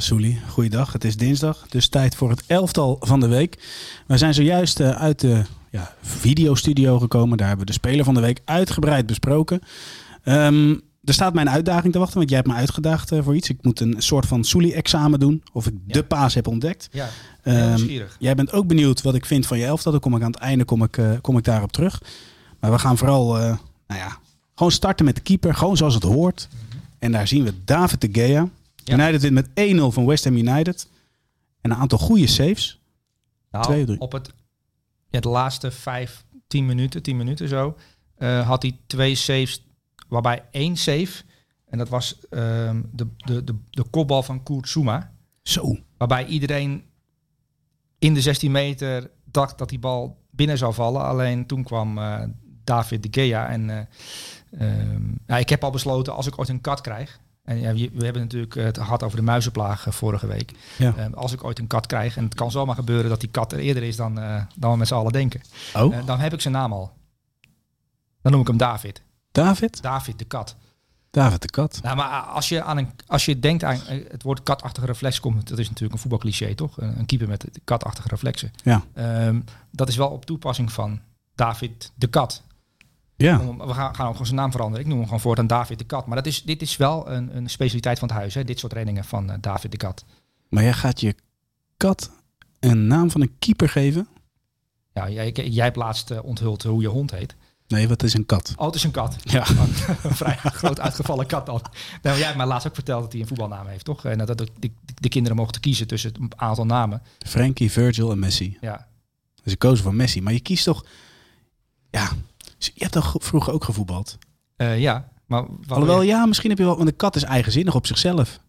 Ja, Soelie, goeiedag. Het is dinsdag, dus tijd voor het elftal van de week. We zijn zojuist uh, uit de ja, videostudio gekomen. Daar hebben we de speler van de week uitgebreid besproken. Um, er staat mijn uitdaging te wachten, want jij hebt me uitgedaagd uh, voor iets. Ik moet een soort van Soelie-examen doen, of ik ja. de paas heb ontdekt. Ja, um, Jij bent ook benieuwd wat ik vind van je elftal. Dan kom ik aan het einde kom ik, uh, kom ik daarop terug. Maar we gaan vooral, nou ja, gewoon starten met de keeper, gewoon zoals het hoort. Mm -hmm. En daar zien we David de Gea. United wint met 1-0 van West Ham United. En een aantal goede saves. Nou, Twee, drie. op het, ja, de laatste vijf, tien minuten, tien minuten zo, uh, had hij twee saves, waarbij één save, en dat was uh, de, de, de, de kopbal van Koert Zuma. Zo. Waarbij iedereen in de 16 meter dacht dat die bal binnen zou vallen. Alleen toen kwam uh, David de Gea en ja, ik heb al besloten, als ik ooit een kat krijg, en ja, we hebben natuurlijk het gehad over de muizenplaag vorige week. Ja. Uh, als ik ooit een kat krijg, en het kan zomaar gebeuren dat die kat er eerder is dan, uh, dan we met z'n allen denken. Oh. Uh, dan heb ik zijn naam al. Dan noem ik hem David. David? David de kat. David de kat. Nou, maar als je, aan een, als je denkt aan het woord katachtige reflex komt, dat is natuurlijk een voetbalcliché, toch? Een keeper met katachtige reflexen. Ja. Um, dat is wel op toepassing van David de kat. Ja. We gaan, gaan ook gewoon zijn naam veranderen. Ik noem hem gewoon voortaan David de Kat. Maar dat is, dit is wel een, een specialiteit van het huis, hè? dit soort reddingen van uh, David de Kat. Maar jij gaat je kat een naam van een keeper geven? Ja, jij, jij hebt laatst uh, onthuld hoe je hond heet. Nee, wat is een kat? Oh, het is een kat. Ja. een vrij groot uitgevallen kat dan. Nou, jij hebt mij laatst ook verteld dat hij een voetbalnaam heeft, toch? En dat de, de, de kinderen mochten kiezen tussen een aantal namen. Frankie, Virgil en Messi. Ja. Dus ik koos voor Messi. Maar je kiest toch... Ja, je hebt toch vroeger ook gevoetbald? Uh, ja, maar... Alhoewel, ja, misschien heb je wel... Want een kat is eigenzinnig op zichzelf.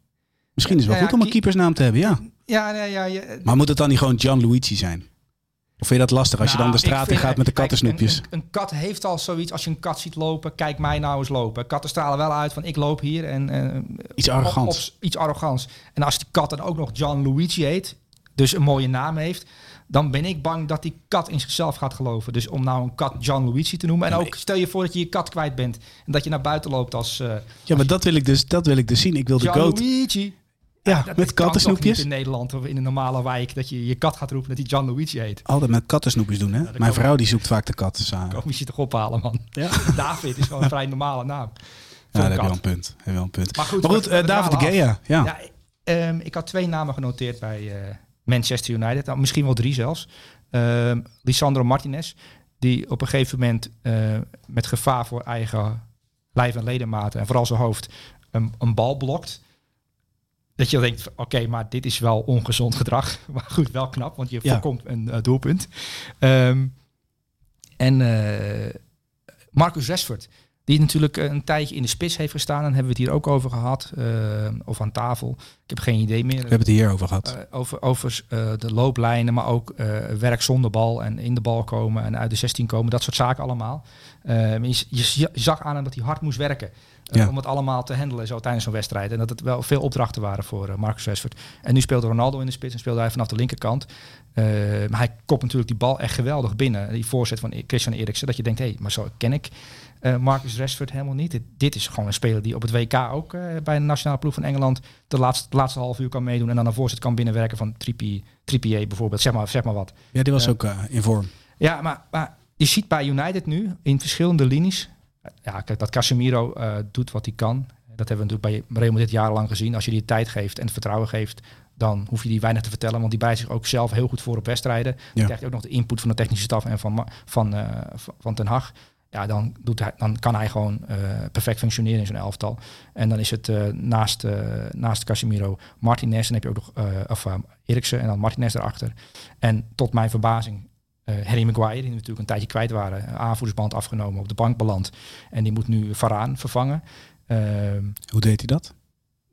Misschien is het wel ja, goed om een keepersnaam te hebben, ja. Ja, nee, ja. Je, maar moet het dan niet gewoon Gianluigi zijn? Of vind je dat lastig als nou, je dan de straat in gaat met de kattensnoepjes? Een, een, een, kat heeft al zoiets, als je een kat ziet lopen, kijk mij nou eens lopen. Katten stralen wel uit van ik loop hier. En, uh, iets arrogants. Iets arrogants. En als die kat dan ook nog Gianluigi heet, dus een mooie naam heeft, dan ben ik bang dat die kat in zichzelf gaat geloven. Dus om nou een kat John Luigi te noemen. En ook stel je voor dat je je kat kwijt bent. En dat je naar buiten loopt als... Uh, ja, maar dat wil ik dus, dat wil ik dus zien. Ik wil de goat... Luigi. Ja, ja met kattensnoepjes. in Nederland of in een normale wijk dat je je kat gaat roepen dat hij John Luigi heet. Altijd met kattensnoepjes doen, hè? Ja, Mijn vrouw die zoekt vaak de kat samen. Kom je toch ophalen, man. Ja. David is gewoon een vrij normale naam. Ja, dat heb je wel een punt. Heb wel een punt. Maar goed, maar goed uh, David de Gea. Ja. ja um, ik had twee namen genoteerd bij uh, Manchester United. Nou, misschien wel drie zelfs. Uh, Lisandro Martinez, die op een gegeven moment uh, met gevaar voor eigen lijf en ledematen en vooral zijn hoofd een, een bal blokt. Dat je denkt, oké, okay, maar dit is wel ongezond gedrag. Maar goed, wel knap, want je ja. voorkomt een uh, doelpunt. Um, en uh, Marcus Rashford, die natuurlijk een tijdje in de spits heeft gestaan. En hebben we het hier ook over gehad. Uh, of aan tafel. Ik heb geen idee meer. We hebben het hier over gehad. Uh, over over uh, de looplijnen, maar ook werk zonder bal. En in de bal komen en uit de 16 komen. Dat soort zaken allemaal. Ehm, je, je, zag aan hem dat hij hard moest werken. Ja. Om het allemaal te handelen zo tijdens zo'n wedstrijd. En dat het wel veel opdrachten waren voor Marcus Rashford. En nu speelde Ronaldo in de spits en speelde hij vanaf de linkerkant. maar hij kopt natuurlijk die bal echt geweldig binnen. Die voorzet van Christian Eriksen. Dat je denkt, hé, hey, maar zo ken ik uh, Marcus Rashford helemaal niet. Dit, dit, is gewoon een speler die op het WK ook uh, bij de nationale ploeg van Engeland de laatste, laatste half uur kan meedoen en dan een voorzet kan binnenwerken van Trippier, bijvoorbeeld. Zeg maar, zeg maar wat. Ja, die was uh, ook in vorm. Ja, maar, maar je ziet bij United nu in verschillende linies. Ja, kijk, dat Casemiro doet wat hij kan. Dat hebben we natuurlijk bij Real Madrid jarenlang gezien. Als je die tijd geeft en het vertrouwen geeft, dan hoef je die weinig te vertellen. Want die bijt zich ook zelf heel goed voor op wedstrijden. Dan ja. krijg je ook nog de input van de technische staf en van, van, uh, van Ten Hag ja, dan, doet hij, dan kan hij gewoon uh, perfect functioneren in zo'n elftal. En dan is het uh, naast, uh, naast Casemiro Martinez. En heb je ook nog of, Eriksen en dan Martinez erachter. En tot mijn verbazing Harry Maguire, die natuurlijk een tijdje kwijt waren. Aanvoersband afgenomen, op de bank beland. En die moet nu Varaan vervangen. Ehm, Hoe deed hij dat?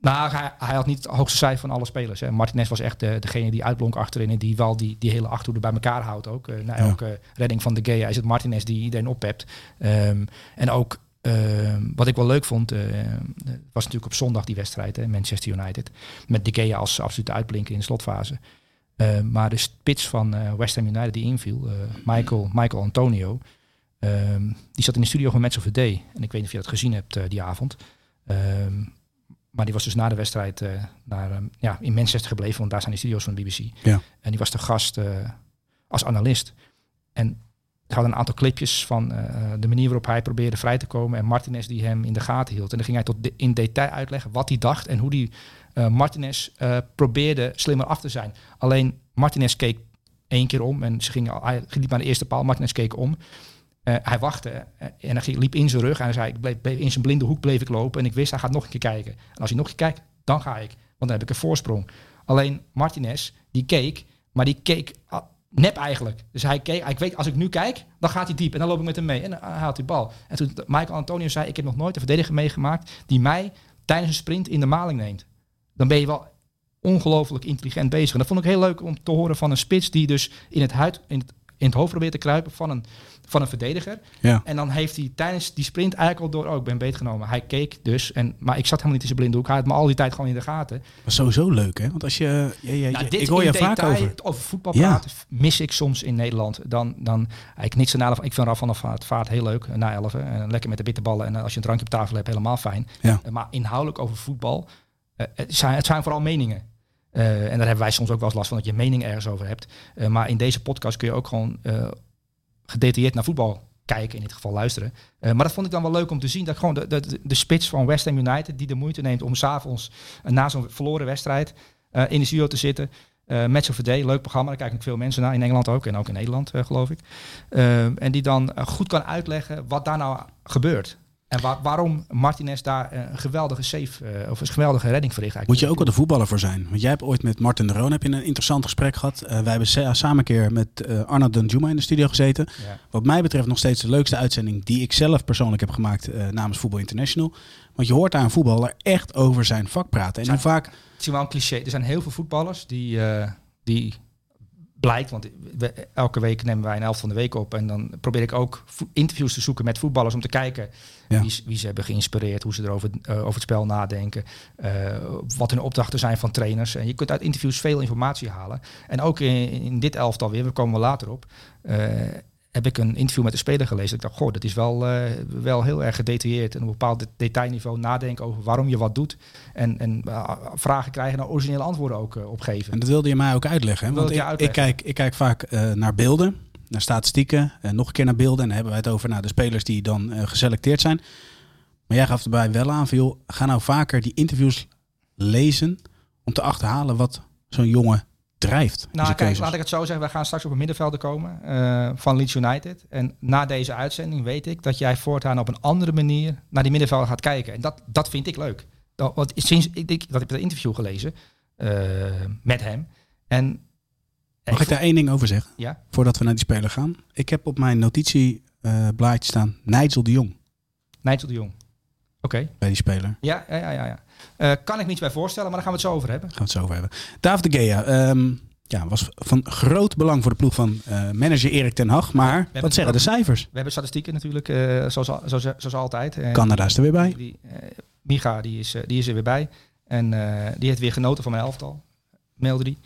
Nou, hij, hij, had niet het hoogste cijfer van alle spelers. Hè. Martinez was echt de, degene die uitblonk achterin en die wel die, die hele achterhoede bij elkaar houdt ook. Uh, na elke redding van de Gea is het Martinez die iedereen oppept. Um, en ook um, wat ik wel leuk vond, uh, was natuurlijk op zondag die wedstrijd, hè, Manchester United. Met de Gea als absolute uitblinker in de slotfase. Uh, maar de spits van West Ham United die inviel, Michael, Michael Antonio, um, die zat in de studio van Match of the Day. En ik weet niet of je dat gezien hebt die avond. Maar die was dus na de wedstrijd eh, naar, ehm, ja, in Manchester gebleven, want daar zijn de studio's van de BBC. Ja. En die was de gast eh, als analist. En ze hadden een aantal clipjes van eh, de manier waarop hij probeerde vrij te komen. En Martinez die hem in de gaten hield. En dan ging hij tot de, in detail uitleggen wat hij dacht en hoe eh, Martinez probeerde slimmer af te zijn. Alleen Martinez keek één keer om en ze gingen, al- hij liep naar de eerste paal. Martinez keek om. Eh, hij wachtte eh, en hij liep in zijn rug. En hij zei, ik bleef, in zijn blinde hoek bleef ik lopen. En ik wist, hij gaat nog een keer kijken. En als hij nog een keer kijkt, dan ga ik. Want dan heb ik een voorsprong. Alleen Martinez, die keek, maar die keek ah, nep eigenlijk. Dus hij keek, ik weet, als ik nu kijk, dan gaat hij diep. En dan loop ik met hem mee. En dan haalt hij bal. En toen Michael Antonio zei, ik heb nog nooit een verdediger meegemaakt die mij tijdens een sprint in de maling neemt. Dan ben je wel ongelooflijk intelligent bezig. En dat vond ik heel leuk om te horen van een spits die dus in het, huid, in in het hoofd probeert te kruipen van een, van een verdediger. Ja. En dan heeft hij tijdens die sprint eigenlijk al door, oh, ik ben beetgenomen. Hij keek dus, en, maar ik zat helemaal niet in zijn blinde hoek. Hij had me al die tijd gewoon in de gaten. was sowieso leuk, hè? Want als je... je, je- Nou, je- dit ik hoor je vaak detail, over. voetbal Ja. praten mis ik soms in Nederland. Dan, dan ik niks van. Ik vind Raf van der Vaart, heel leuk, eh, na 11. En lekker met de bitterballen. En eh, als je een drankje op tafel hebt, helemaal fijn. Ja. Eh, maar inhoudelijk over voetbal, eh, het, zijn, het zijn vooral meningen. Eh, en daar hebben wij soms ook wel eens last van, dat je mening ergens over hebt. Eh, maar in deze podcast kun je ook gewoon eh, gedetailleerd naar voetbal kijken, in dit geval luisteren. Maar dat vond ik dan wel leuk om te zien, dat gewoon de, de, de spits van West Ham United, die de moeite neemt om s'avonds uh, na zo'n verloren wedstrijd in de studio te zitten. Match of the Day, leuk programma, daar kijken ook veel mensen naar, in Engeland ook en ook in Nederland geloof ik. En die dan goed kan uitleggen wat daar nou gebeurt. En waar, waarom Martinez daar een geweldige save uh, of een geweldige redding verricht. Moet je ook wel de voetballer voor zijn. Want jij hebt ooit met Martin de Roon heb je een interessant gesprek gehad. Uh, wij hebben samen een keer met uh, Arnold Danjuma in de studio gezeten. Ja. Wat mij betreft nog steeds de leukste uitzending die ik zelf persoonlijk heb gemaakt namens Voetbal International. Want je hoort daar een voetballer echt over zijn vak praten. En zijn, vaak... Het is wel een cliché. Er zijn heel veel voetballers die, die blijkt, want we, elke week nemen wij een elf van de week op. En dan probeer ik ook interviews te zoeken met voetballers om te kijken ja. wie, wie, ze hebben geïnspireerd, hoe ze erover uh, over het spel nadenken, uh, wat hun opdrachten zijn van trainers. En je kunt uit interviews veel informatie halen. En ook in, in dit elftal weer, we komen we later op. Uh, heb ik een interview met de speler gelezen. Ik dacht, goh, dat is wel, uh, wel heel erg gedetailleerd. En op een bepaald detailniveau nadenken over waarom je wat doet. En, en uh, vragen krijgen en originele antwoorden ook uh, op geven. En dat wilde je mij ook uitleggen. Hè? Want ik, uitleggen. Ik, kijk, ik kijk vaak eh, naar beelden, naar statistieken. En nog een keer naar beelden. En dan hebben wij het over nou, de spelers die dan eh, geselecteerd zijn. Maar jij gaf erbij wel aan van, joh, ga nou vaker die interviews lezen... om te achterhalen wat zo'n jongen drijft. Nou, kijk, laat ik het zo zeggen. We gaan straks op een middenvelder komen uh, van Leeds United. En na deze uitzending weet ik dat jij voortaan op een andere manier naar die middenvelder gaat kijken. En dat, dat vind ik leuk. Dat, want sinds ik, ik dat heb een interview gelezen uh, met hem. En Mag ik daar één ding over zeggen? Ja. Voordat we naar die speler gaan. Ik heb op mijn notitieblaadje staan Nigel de Jong. Nigel de Jong. Oké. Okay. Bij die speler. Ja, ja, ja. ja. Uh, kan ik niet bij voorstellen, maar daar gaan we het zo over hebben. Gaan we het zo over hebben. David de Gea um, ja, was van groot belang voor de ploeg van uh, manager Erik ten Hag. Maar wat zeggen de cijfers? We hebben statistieken natuurlijk, uh, zoals, zoals, zoals altijd. En Canada is er weer bij. Die, Micha die is, die is er weer bij. En die heeft weer genoten van mijn elftal. Mailde die.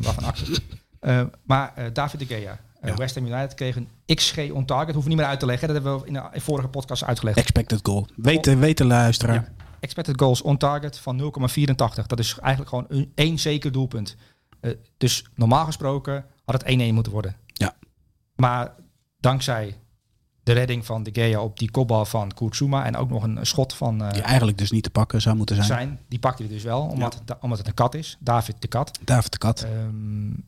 waarvan achter. maar David de Gea. Ja. West Ham United kreeg een XG on target. Hoef niet meer uit te leggen. Dat hebben we in de vorige podcast uitgelegd. Expected goal. De luisteraar. Ja. Expected goals on target van 0,84. Dat is eigenlijk gewoon een, één zeker doelpunt. Uh, dus normaal gesproken had het 1-1 moeten worden. Ja. Maar dankzij de redding van De Gea op die kopbal van Kurtzuma en ook nog een schot van... Uh, die eigenlijk dus niet te pakken zou moeten zijn. zijn die pakte hij dus wel, omdat, ja. omdat het een kat is. David de Kat. David de Kat. Um,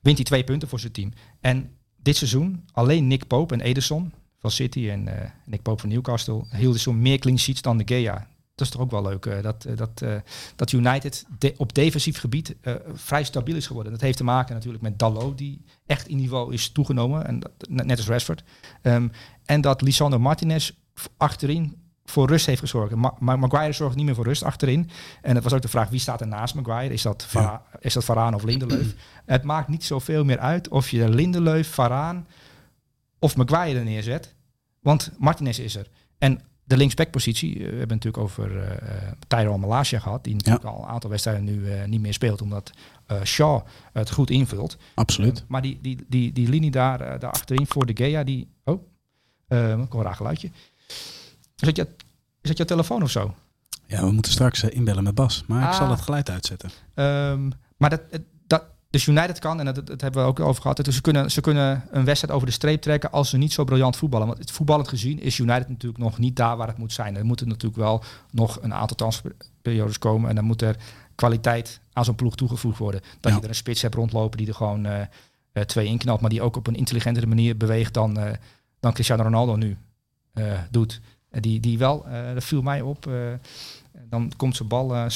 wint hij twee punten voor zijn team. En dit seizoen alleen Nick Pope en Ederson van City en uh, Nick Pope van Newcastle hielden zo'n meer clean sheets dan De Gea. Dat is toch ook wel leuk. Uh, dat, uh, dat, uh, dat United de, op defensief gebied vrij stabiel is geworden. Dat heeft te maken natuurlijk met Dalot, die echt in niveau is toegenomen. En dat, net als Rashford. Um, en dat Lisandro Martinez achterin voor rust heeft gezorgd. Ma Maguire zorgt niet meer voor rust achterin. En het was ook de vraag, wie staat er naast Maguire? Is dat, ja. is dat Varaan of Lindelöf? het maakt niet zoveel meer uit of je Lindelöf, Varaan of Maguire er neerzet. Want Martinez is er. En de linksbackpositie, we hebben natuurlijk over uh, Tyrone Malasia gehad, die natuurlijk ja. al een aantal wedstrijden nu uh, niet meer speelt, omdat uh, Shaw het goed invult. Absoluut. maar die, die, die, die linie daar, daar achterin voor de Gea, die... Oh, ik hoor een geluidje. Is dat, je, is dat jouw telefoon of zo? Ja, we moeten straks eh, inbellen met Bas. Maar ik Ah. zal het geluid uitzetten. Ehm, maar dat, dus United kan, en dat, dat hebben we ook over gehad. Dus ze kunnen, ze kunnen een wedstrijd over de streep trekken als ze niet zo briljant voetballen. Want het voetballend gezien is United natuurlijk nog niet daar waar het moet zijn. Er moeten natuurlijk wel nog een aantal transferperiodes komen. En dan moet er kwaliteit aan zo'n ploeg toegevoegd worden. Dat Ja. je er een spits hebt rondlopen die er gewoon eh, twee inknalt. Maar die ook op een intelligentere manier beweegt dan, eh, dan Cristiano Ronaldo nu doet. Die, die wel, dat viel mij op. dan komt zijn bal,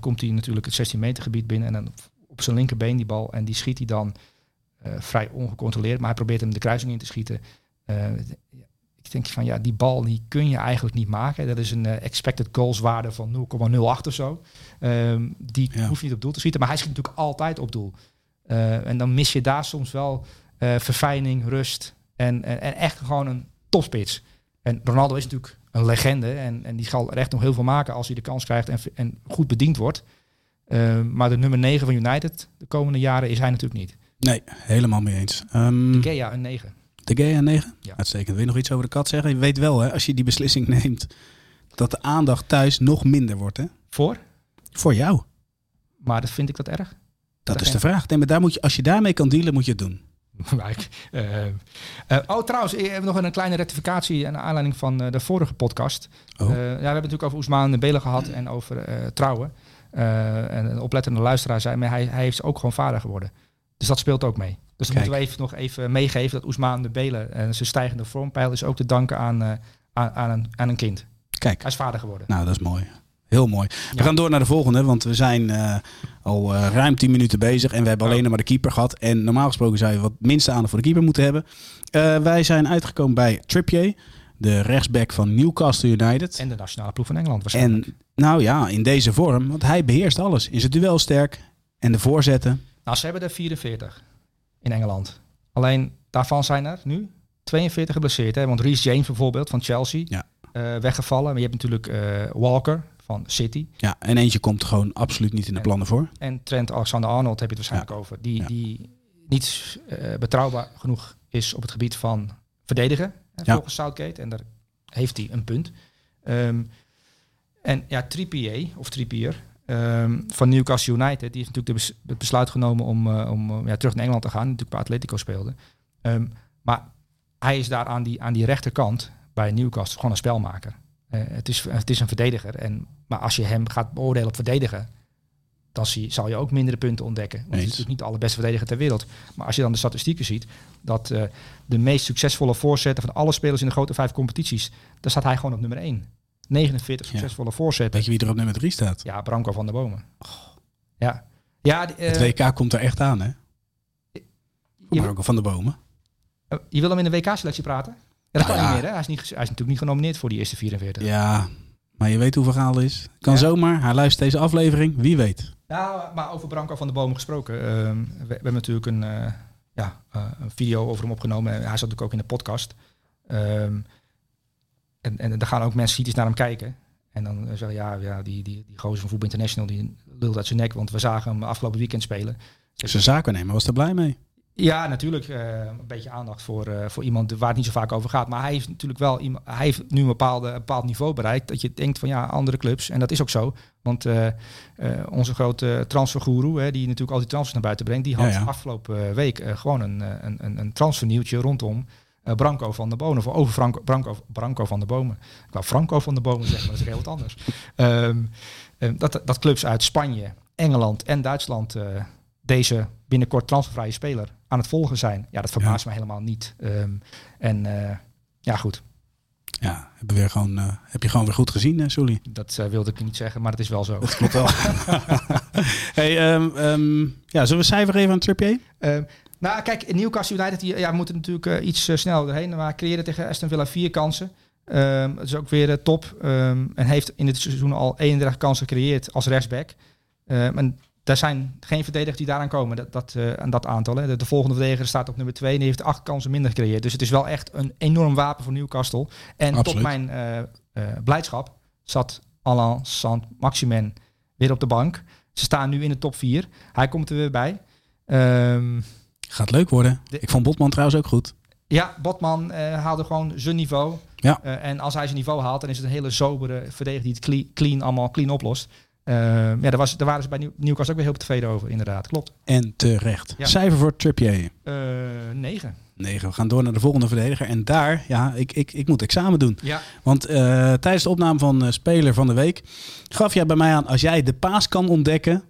komt hij natuurlijk het 16 meter gebied binnen en dan op zijn linkerbeen die bal en die schiet hij dan eh, vrij ongecontroleerd, maar hij probeert hem de kruising in te schieten. Eh, ik denk van ja, die bal die kun je eigenlijk niet maken. Dat is een eh, expected goals waarde van 0,08 of zo. Ehm, die Ja. hoef je niet op doel te schieten, maar hij schiet natuurlijk altijd op doel. En dan mis je daar soms wel verfijning, rust en, en, en echt gewoon een topspits. En Ronaldo is natuurlijk een legende en, en die zal er echt nog heel veel maken als hij de kans krijgt en, en goed bediend wordt. Eh, maar de nummer 9 van United de komende jaren is hij natuurlijk niet. Nee, helemaal mee eens. Ehm De Gea een 9. de Gea 9? Ja. Uitstekend. Wil je nog iets over de kat zeggen? Je weet wel, hè, als je die beslissing neemt, dat de aandacht thuis nog minder wordt. Hè? Voor, Voor jou. maar dat vind ik dat erg. Dat Dat is de vraag. Nee, maar daar moet je, als je daarmee kan dealen, moet je het doen. Eh, eh, oh, trouwens, ik heb nog een kleine rectificatie aan aanleiding van eh, de vorige podcast. Oh. Eh, ja, we hebben het natuurlijk over Oesmaan Belen gehad en over eh, trouwen. Eh, en een oplettende luisteraar zei, maar hij, hij heeft ook gewoon vader geworden. Dus dat speelt ook mee. Dus Kijk. moeten we even, nog even meegeven dat Oesmaan de Belen en zijn stijgende vormpeil is ook te danken aan, eh, aan, aan, een, aan een kind. Kijk, Hij is vader geworden. nou dat is mooi. Heel mooi. We Ja. gaan door naar de volgende, want we zijn eh, al eh, ruim 10 minuten bezig en we hebben alleen maar de keeper gehad. En normaal gesproken zou je wat minste aandacht voor de keeper moeten hebben. Eh, wij zijn uitgekomen bij Trippier, de rechtsback van Newcastle United. En de nationale ploeg van Engeland waarschijnlijk. En nou ja, in deze vorm, want hij beheerst alles. In zijn duel sterk en de voorzetten. Nou, ze hebben er 44 in Engeland. Alleen daarvan zijn er nu 42 geblesseerd. Hè? Want Reece James bijvoorbeeld van Chelsea Ja. eh, weggevallen. Maar je hebt natuurlijk eh, Walker van City. Ja, en eentje komt gewoon absoluut niet in de En- plannen voor. En Trent Alexander-Arnold heb je het waarschijnlijk over. Die, Ja. die niet eh, betrouwbaar genoeg is op het gebied van verdedigen. Hè. Volgens Southgate. En daar heeft hij een punt. Ehm, en ja, Trippier, of Trippier, ehm, van Newcastle United, die heeft natuurlijk bes- het besluit genomen om, eh, om eh, ja, terug naar Engeland te gaan. Die natuurlijk bij Atletico speelde. Ehm, maar hij is daar aan die, aan die rechterkant bij Newcastle gewoon een spelmaker. Eh, het, is, het is een verdediger. En, maar als je hem gaat beoordelen op verdedigen, dan zie, zal je ook mindere punten ontdekken. Want hij is natuurlijk niet de allerbeste verdediger ter wereld. Maar als je dan de statistieken ziet, dat de meest succesvolle voorzetten van alle spelers in de grote vijf competities, daar staat hij gewoon op nummer 1. 49 Ja. succesvolle voorzetten. Weet je wie er op nummer 3 staat? Ja, Branco van der Bomen. Ja. Ja, die, eh, Het WK komt er echt aan, hè? je, Maar ook van de bomen. eh, je wil hem in de WK-selectie praten? Ja, dat Nou kan ja. niet meer, hè? Hij is, niet, hij is natuurlijk niet genomineerd voor die eerste 44. Ja, maar je weet hoe verhaal is. Kan Ja. zomaar. Hij luistert deze aflevering. Wie weet. Nou, maar over Branco van der Bomen gesproken. ehm, we, we hebben natuurlijk een, eh, ja, een video over hem opgenomen. Hij zat natuurlijk ook in de podcast. Ehm, en, en daar gaan ook mensen kritisch naar hem kijken. En dan eh, zeggen ja, ja die, die, die gozer van Voetbal International, die lult uit zijn nek. Want we zagen hem afgelopen weekend spelen. Zijn zakennemer was er blij mee. Ja, natuurlijk eh, een beetje aandacht voor, eh, voor iemand waar het niet zo vaak over gaat. Maar hij heeft natuurlijk wel hij heeft nu een, bepaalde, een bepaald niveau bereikt. Dat je denkt van ja, andere clubs. En dat is ook zo. Want onze grote transfergoeroe, hè, die natuurlijk al die transfers naar buiten brengt, die had Ja, ja. afgelopen week gewoon een, een, een, een transfernieuwtje rondom eh, Branco van der Bomen. Of over Franco, Branco, Branco van der Bomen. Ik wou Franco van der Bomen zeggen, maar dat is heel wat anders. Ehm, eh, dat, dat clubs uit Spanje, Engeland en Duitsland eh, deze binnenkort transfervrije speler aan het volgen zijn. Ja, dat verbaast me helemaal niet. Ehm, en eh, ja, goed. Ja, heb je, weer gewoon, heb je gewoon weer goed gezien, uh, Sully. Dat wilde ik niet zeggen, maar het is wel zo. Dat klopt wel. hey, ehm, ehm, ja, zullen we cijfer geven aan Trippier? Ehm, nou, kijk, Newcastle United, die, ja, we moeten natuurlijk eh, iets eh, sneller erheen. Maar creëerde tegen Aston Villa vier kansen. Ehm dat is ook weer eh, top. Ehm, en heeft in dit seizoen al 31 kansen gecreëerd als rechtsback. Ehm, en daar zijn geen verdedigers die daaraan komen, dat, dat, aan dat aantal. Hè. De, de volgende verdediger staat op nummer 2 en die heeft acht kansen minder gecreëerd. Dus het is wel echt een enorm wapen voor Newcastle. En tot mijn blijdschap zat Alain Saint-Maximin weer op de bank. Ze staan nu in de top 4. Hij komt er weer bij. Ehm, Gaat leuk worden. De- Ik vond Botman trouwens ook goed. Ja, Botman eh, haalde gewoon zijn niveau. Ja. Eh, en als hij zijn niveau haalt, dan is het een hele sobere verdediger die het clean, clean allemaal clean oplost. Eh, ja, daar, was, daar waren ze bij Nieuw- Newcastle ook weer heel tevreden over, inderdaad. Klopt. En terecht. Ja. Cijfer voor Trippier. Eh negen. 9. We gaan door naar de volgende verdediger. En daar, ja, ik, ik, ik moet examen doen. Ja. Want tijdens de opname van Speler van de Week gaf jij bij mij aan, als jij de paas kan ontdekken,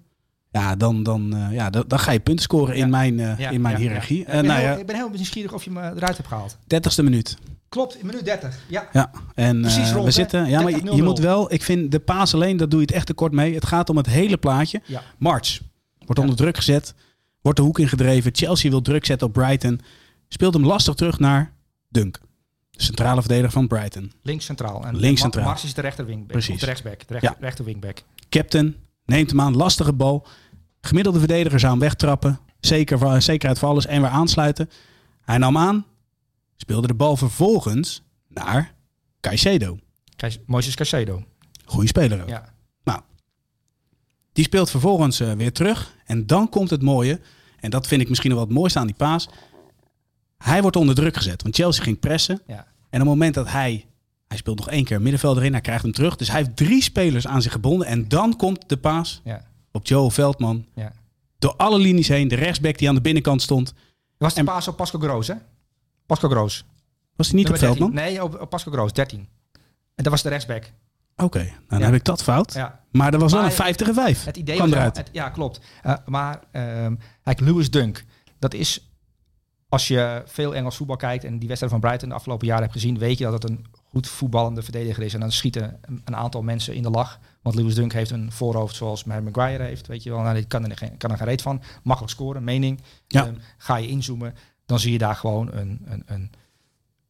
ja, dan, dan, eh, ja, dan, dan ga je punten scoren Ja. in mijn, eh, Ja, in mijn ja, hiërarchie. Eh, ik, ben nou heel, ik ben heel nieuwsgierig of je me eruit hebt gehaald. 30ste minuut. Klopt, in minuut 30. Ja. Ja, en Precies eh, rond, we hè? zitten. Ja, maar je, 30-0-0. je moet wel. Ik vind de paas alleen, dat doe je het echt te kort mee. Het gaat om het hele plaatje. March wordt onder druk gezet, wordt de hoek ingedreven. Chelsea wil druk zetten op Brighton, speelt hem lastig terug naar Dunk, de centrale verdediger van Brighton. Links centraal. En Links centraal. Mars is de rechter wingback. Precies. De rechtsback. De rechter, Ja. rechter wingback. Captain neemt hem aan, lastige bal. Gemiddelde verdediger zou hem wegtrappen. Zeker, zekerheid voor alles en weer aansluiten. Hij nam aan, speelde de bal vervolgens naar Caicedo. Kijk, Moises Caicedo. Goeie speler ook. Ja. Die speelt vervolgens eh, weer terug. En dan komt het mooie. En dat vind ik misschien wel het mooiste aan die paas. Hij wordt onder druk gezet. Want Chelsea ging pressen. Ja. En op het moment dat hij... Hij speelt nog één keer middenveld erin. Hij krijgt hem terug. Dus hij heeft drie spelers aan zich gebonden. En dan komt de paas Ja. op Joe Veldman. ja. Door alle linies heen. De rechtsback die aan de binnenkant stond. Was de En- paas op Pascal Groos, hè? Pascal Groos. Was hij niet op Nummer Veldman? 13. Nee, op, op Pascal Groos, 13. En dat was de rechtsback. Oké, nou, dan Ja. heb ik dat fout. Ja. Maar er was wel een 50 en 5. Het idee kwam eruit. het- ja, klopt. Eh, maar ehm kijk, Lewis Dunk, dat is... Als je veel Engels voetbal kijkt en die wedstrijd van Brighton de afgelopen jaren hebt gezien, weet je dat het een goed voetballende verdediger is. En dan schieten een, een aantal mensen in de lach. Want Lewis Dunk heeft een voorhoofd zoals Harry Maguire heeft. Weet je wel, nou, die kan er, geen, kan er geen reet van. Makkelijk scoren, mening. Ja. Ehm, ga je inzoomen, dan zie je daar gewoon een, een, een,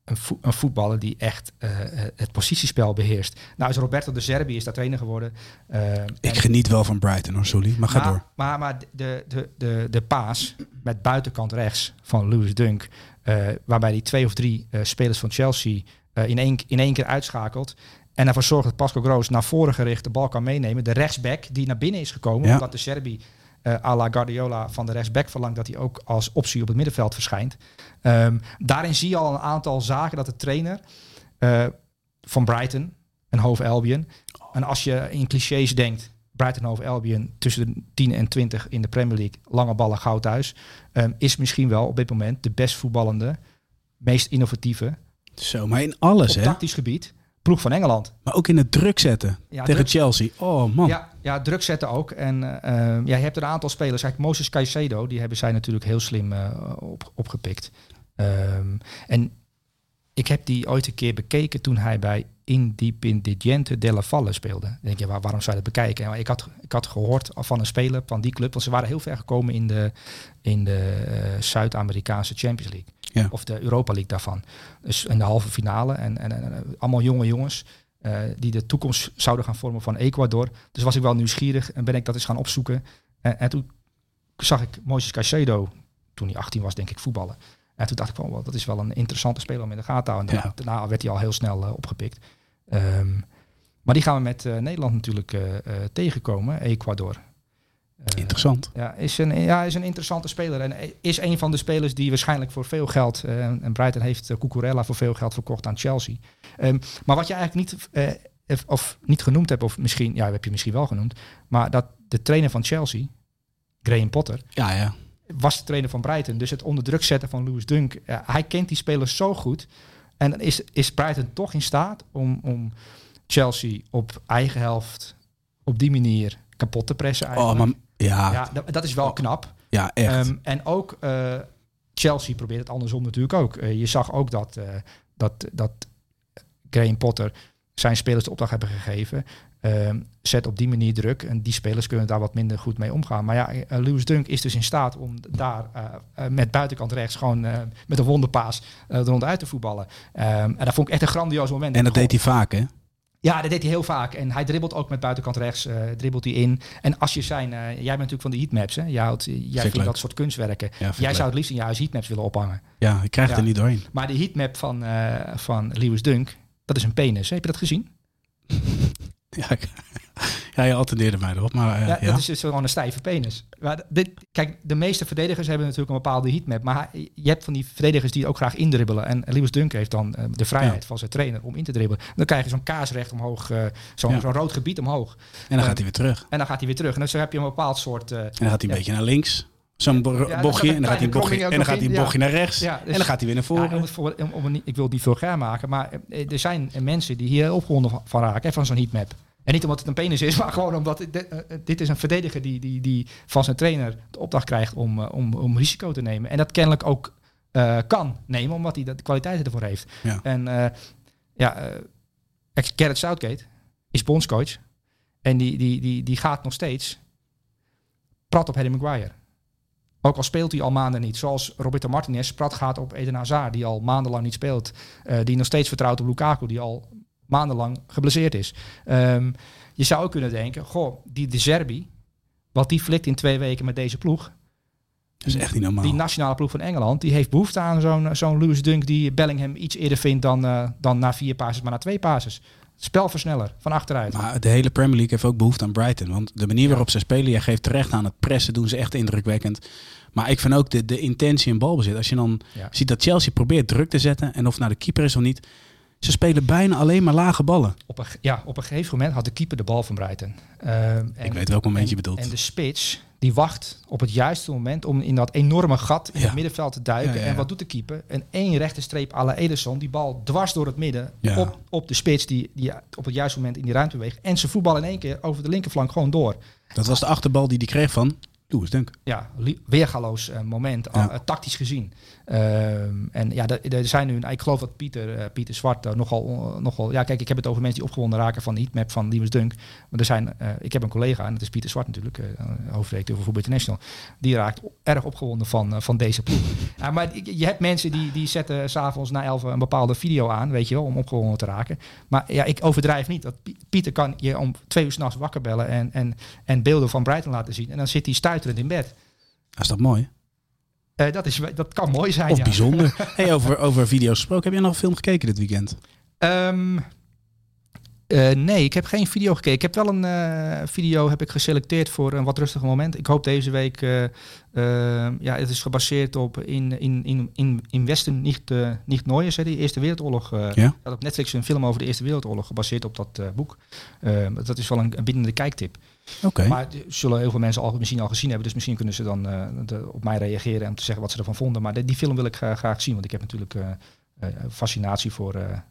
een, vo- een voetballer die echt eh, het positiespel beheerst. Nou is Roberto de Serbi is daar trainer geworden. Ehm, Ik en- geniet wel van Brighton hoor, sorry. Maar ga maar, door. Maar, maar de, de, de, de paas met buitenkant rechts van Lewis Dunk, eh, waarbij die twee of drie eh, spelers van Chelsea eh, in, één, in één keer uitschakelt. En ervoor zorgt dat Pascal Groos naar voren gericht de bal kan meenemen. De rechtsback die naar binnen is gekomen, Ja. omdat de Serbi eh à la Guardiola van de rechtsback verlangt dat hij ook als optie op het middenveld verschijnt. Ehm, daarin zie je al een aantal zaken dat de trainer eh, van Brighton en Hove Albion. En als je in clichés denkt, Brighton Hove Albion tussen de 10 en 20 in de Premier League, lange ballen gauw thuis, ehm, is misschien wel op dit moment de best voetballende, meest innovatieve Zo, maar in alles hè. tactisch gebied ploeg van Engeland. Maar ook in het druk zetten Ja, tegen druk- Chelsea. Oh man. Ja, ja, druk zetten ook. En eh, ja, je hebt een aantal spelers. Kijk, Moses Caicedo, die hebben zij natuurlijk heel slim eh, op, opgepikt. Ehm, en ik heb die ooit een keer bekeken toen hij bij Independiente della Valle speelde. Dan denk je, waar, waarom zou je dat bekijken? Ik had, ik had gehoord van een speler van die club, want ze waren heel ver gekomen in de, in de eh, Zuid-Amerikaanse Champions League. Ja. Of de Europa League daarvan. Dus in de halve finale. En, en, en allemaal jonge jongens. eh, die de toekomst zouden gaan vormen van Ecuador. Dus was ik wel nieuwsgierig en ben ik dat eens gaan opzoeken. En, en toen zag ik Moises Caicedo, toen hij 18 was, denk ik, voetballen. En toen dacht ik van, wel, dat is wel een interessante speler om in de gaten te houden. En Ja. daarna, werd hij al heel snel eh, opgepikt. Ehm, maar die gaan we met eh, Nederland natuurlijk tegenkomen, Ecuador. Eh, Interessant. ja, is een, ja, is een interessante speler. En is een van de spelers die waarschijnlijk voor veel geld. eh, en Brighton heeft uh, Cucurella voor veel geld verkocht aan Chelsea. Ehm, maar wat je eigenlijk niet, eh, of- niet genoemd hebt, of misschien, ja, heb je misschien wel genoemd. Maar dat de trainer van Chelsea, Graham Potter, Ja, ja. was de trainer van Brighton. Dus het onder druk zetten van Lewis Dunk. hij kent die spelers zo goed. En dan is, is Brighton toch in staat om, om Chelsea op eigen helft op die manier kapot te pressen. Oh, Eigenlijk. maar ja, ja, Ja, dat, dat is wel knap. echt. Ehm, en ook eh, Chelsea probeert het andersom natuurlijk ook. Eh, je zag ook dat, eh, dat, dat Graham Potter zijn spelers de opdracht hebben gegeven. Ehm, zet op die manier druk. En die spelers kunnen daar wat minder goed mee omgaan. Maar ja, Lewis Dunk is dus in staat om daar met buitenkant rechts gewoon met een wonderpaas er ronduit te voetballen. Ehm, en dat vond ik echt een grandioos moment. en dat deed hij vaak, hè? Ja, dat deed hij heel vaak. En hij dribbelt ook met buitenkant rechts, eh dribbelt hij in. En als je zijn, eh, jij bent natuurlijk van de heatmaps, hè? Jij, houdt, jij vindt leuk. dat soort kunstwerken. Ja, jij leuk. zou het liefst in je huis heatmaps willen ophangen. Ja, ik krijg het Ja. er niet doorheen. Maar de heatmap van, eh, van Lewis Dunk, dat is een penis. Heb je dat gezien? Ja, ik- ja, je attendeerde mij erop. Maar, uh, ja, ja, dat is dus gewoon een stijve penis. Maar dit, kijk, de meeste verdedigers hebben natuurlijk een bepaalde heatmap. Maar je hebt van die verdedigers die ook graag indribbelen. En Lewis Dunk heeft dan uh, de vrijheid ja. van zijn trainer om in te dribbelen. Dan krijg je zo'n kaarsrecht omhoog, uh, zo'n zo rood gebied omhoog. En dan gaat hij weer terug. En dan gaat hij weer terug. En dan heb je een bepaald soort... en dan gaat hij een beetje naar links. Zo'n bochtje. En dan gaat hij een bochtje, en dan gaat hij bochtje naar rechts. Ja, dus, en dan gaat hij weer naar voren. om het voor, om, om, ik wil het niet vulgair maken. Maar er zijn mensen die hier opgewonden van raken. Van zo'n heatmap. En niet omdat het een penis is, maar gewoon omdat dit, uh, dit is een verdediger die, die, die van zijn trainer de opdracht krijgt om, uh, om, om risico te nemen. En dat kennelijk ook kan nemen, omdat hij de kwaliteiten ervoor heeft. Ja. En ja, Garrett Southgate is bondscoach. En die, die, die, die gaat nog steeds prat op Harry Maguire. Ook al speelt hij al maanden niet. Zoals Roberto Martinez prat gaat op Eden Hazard, die al maandenlang niet speelt. die nog steeds vertrouwt op Lukaku, die al maandenlang geblesseerd is. Um, je zou ook kunnen denken, goh, die De Zerbi, wat die flikt in twee weken met deze ploeg. Dat is echt niet normaal. Die nationale ploeg van Engeland, die heeft behoefte aan zo'n zo'n Lewis Dunk die Bellingham iets eerder vindt dan, uh, dan na vier passes, maar na twee passes. Spelversneller, van achteruit. Maar de hele Premier League heeft ook behoefte aan Brighton. Want de manier waarop ze spelen, jij geeft terecht aan het pressen, doen ze echt indrukwekkend. Maar ik vind ook de, de intentie en balbezit. Als je dan Ja. ziet dat Chelsea probeert druk te zetten, en of nou de keeper is of niet, ze spelen bijna alleen maar lage ballen. Op een, ja, op een gegeven moment had de keeper de bal van Brighton. Ehm, en, Ik weet welk moment je bedoelt. En de spits, die wacht op het juiste moment om in dat enorme gat in Ja. het middenveld te duiken. Ja, ja, ja. En wat doet de keeper? Een één rechte streep à la Ederson. Die bal dwars door het midden Ja. op, op de spits die, die op het juiste moment in die ruimte beweegt. En ze voetballen in één keer over de linkerflank gewoon door. Dat was de achterbal die hij kreeg van Lewis Dunk. Ja, li- weergaloos eh, moment, Ja. al, eh, tactisch gezien. Ehm, en ja, er- zijn nu, ik geloof dat Pieter, eh, Pieter Zwart eh, nogal, eh, nogal, ja kijk, ik heb het over mensen die opgewonden raken van de heatmap van Lewis Dunk. Maar er zijn, ik heb een collega, en dat is Pieter Zwart natuurlijk, hoofdredacteur van Voetbal International, die raakt erg opgewonden van, van deze ploeg. maar je- hebt mensen die, die zetten s'avonds na 11 een bepaalde video aan, weet je wel, om opgewonden te raken. Maar ja, ik overdrijf niet. Dat Pie- Pieter kan je om twee uur s'nachts wakker bellen en, en, en beelden van Brighton laten zien. En dan zit hij stuiterend in bed. Dat is toch mooi? Eh, dat, is, dat kan mooi zijn. Of ja. bijzonder. hey, over, over video's gesproken. Heb jij nog een film gekeken dit weekend? Ehm, eh, nee, ik heb geen video gekeken. Ik heb wel een eh, video heb ik geselecteerd voor een wat rustiger moment. Ik hoop deze week. ja, het is gebaseerd op in, in, in, in, in Westen niet, niet hè, die Eerste Wereldoorlog. Ja? had op Netflix een film over de Eerste Wereldoorlog gebaseerd op dat boek. Eh, dat is wel een, een kijktip. Oké. Maar zullen heel veel mensen al, misschien al gezien hebben. Dus misschien kunnen ze dan eh, de- op mij reageren om te zeggen wat ze ervan vonden. Maar de- die film wil ik graag, graag zien. Want ik heb natuurlijk eh, eh, fascinatie voor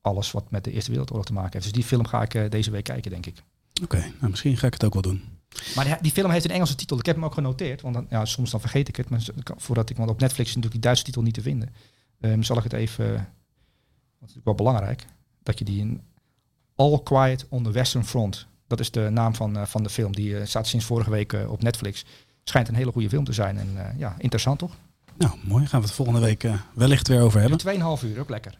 alles wat met de Eerste Wereldoorlog te maken heeft. Dus die film ga ik deze week kijken, denk ik. Oké, nou, misschien ga ik het ook wel doen. Maar die, die film heeft een Engelse titel. Ik heb hem ook genoteerd. Want dan, ja, soms dan vergeet ik het. Maar voordat ik, want op Netflix is natuurlijk die Duitse titel niet te vinden. Ehm, zal ik het even... eh, dat is natuurlijk wel belangrijk. Dat je die in All Quiet on the Western Front. Dat is de naam van, eh, van de film. Die eh, staat sinds vorige week eh, op Netflix. Schijnt een hele goede film te zijn. En ja, interessant toch? Nou, mooi. Gaan we het volgende week wellicht weer over hebben. 2,5 uur, ook lekker.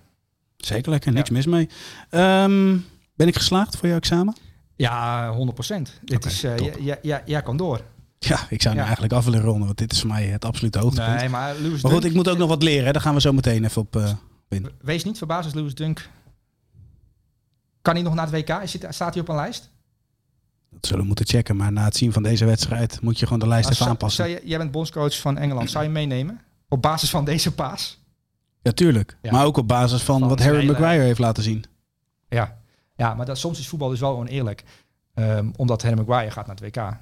Zeker lekker, niks mis mee. Ehm, ben ik geslaagd voor jouw examen? Ja, 100 procent. Dit Oké, is, eh, top. ja, ja, ja, jij kan door. Ja, ik zou nu Ja. eigenlijk af willen ronden, want dit is voor mij het absolute hoogtepunt. Nee, maar Lewis maar goed, Dunk, ik moet ook nog wat leren. hè. Daar gaan we zo meteen even op. eh, wees niet verbaasd als Lewis Dunk... Kan hij nog naar het WK? Is hij- staat hij op een lijst? Dat zullen we moeten checken. Maar na het zien van deze wedstrijd moet je gewoon de lijst even aanpassen. zou je- jij bent bondscoach van Engeland. Zou je meenemen? Op basis van deze paas? Ja, tuurlijk. Ja. Maar ook op basis van, Van wat Harry Maguire heeft laten zien. Ja. Ja, maar dat, soms is voetbal dus wel oneerlijk. Ehm, omdat Harry Maguire gaat naar het WK.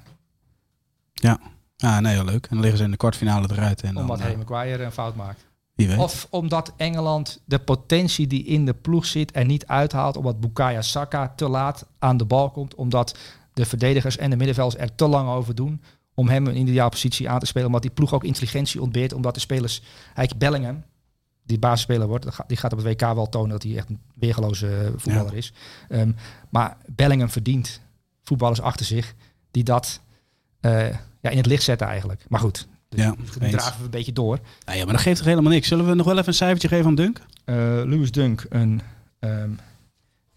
Ah, nee, heel leuk. En dan liggen ze in de kwartfinale eruit. En Omdat eh, Harry Maguire een fout maakt. wie weet. Of omdat Engeland de potentie die in de ploeg zit er niet uithaalt. Omdat Bukayo Saka te laat aan de bal komt. Omdat de verdedigers en de middenvelders er te lang over doen. Om hem een ideale positie aan te spelen. Omdat die ploeg ook intelligentie ontbeert. Omdat de spelers... Eigenlijk Bellingham, die basisspeler wordt. Die gaat op het WK wel tonen dat hij echt een weergeloze eh, voetballer is. Ehm, maar Bellingham verdient voetballers achter zich. Die dat eh, ja, in het licht zetten eigenlijk. Maar goed, Ja, die eens. draven we een beetje door. Nou ja, maar dat geeft toch helemaal niks. Zullen we nog wel even een cijfertje geven aan Dunk? Eh, Lewis Dunk, een, ehm,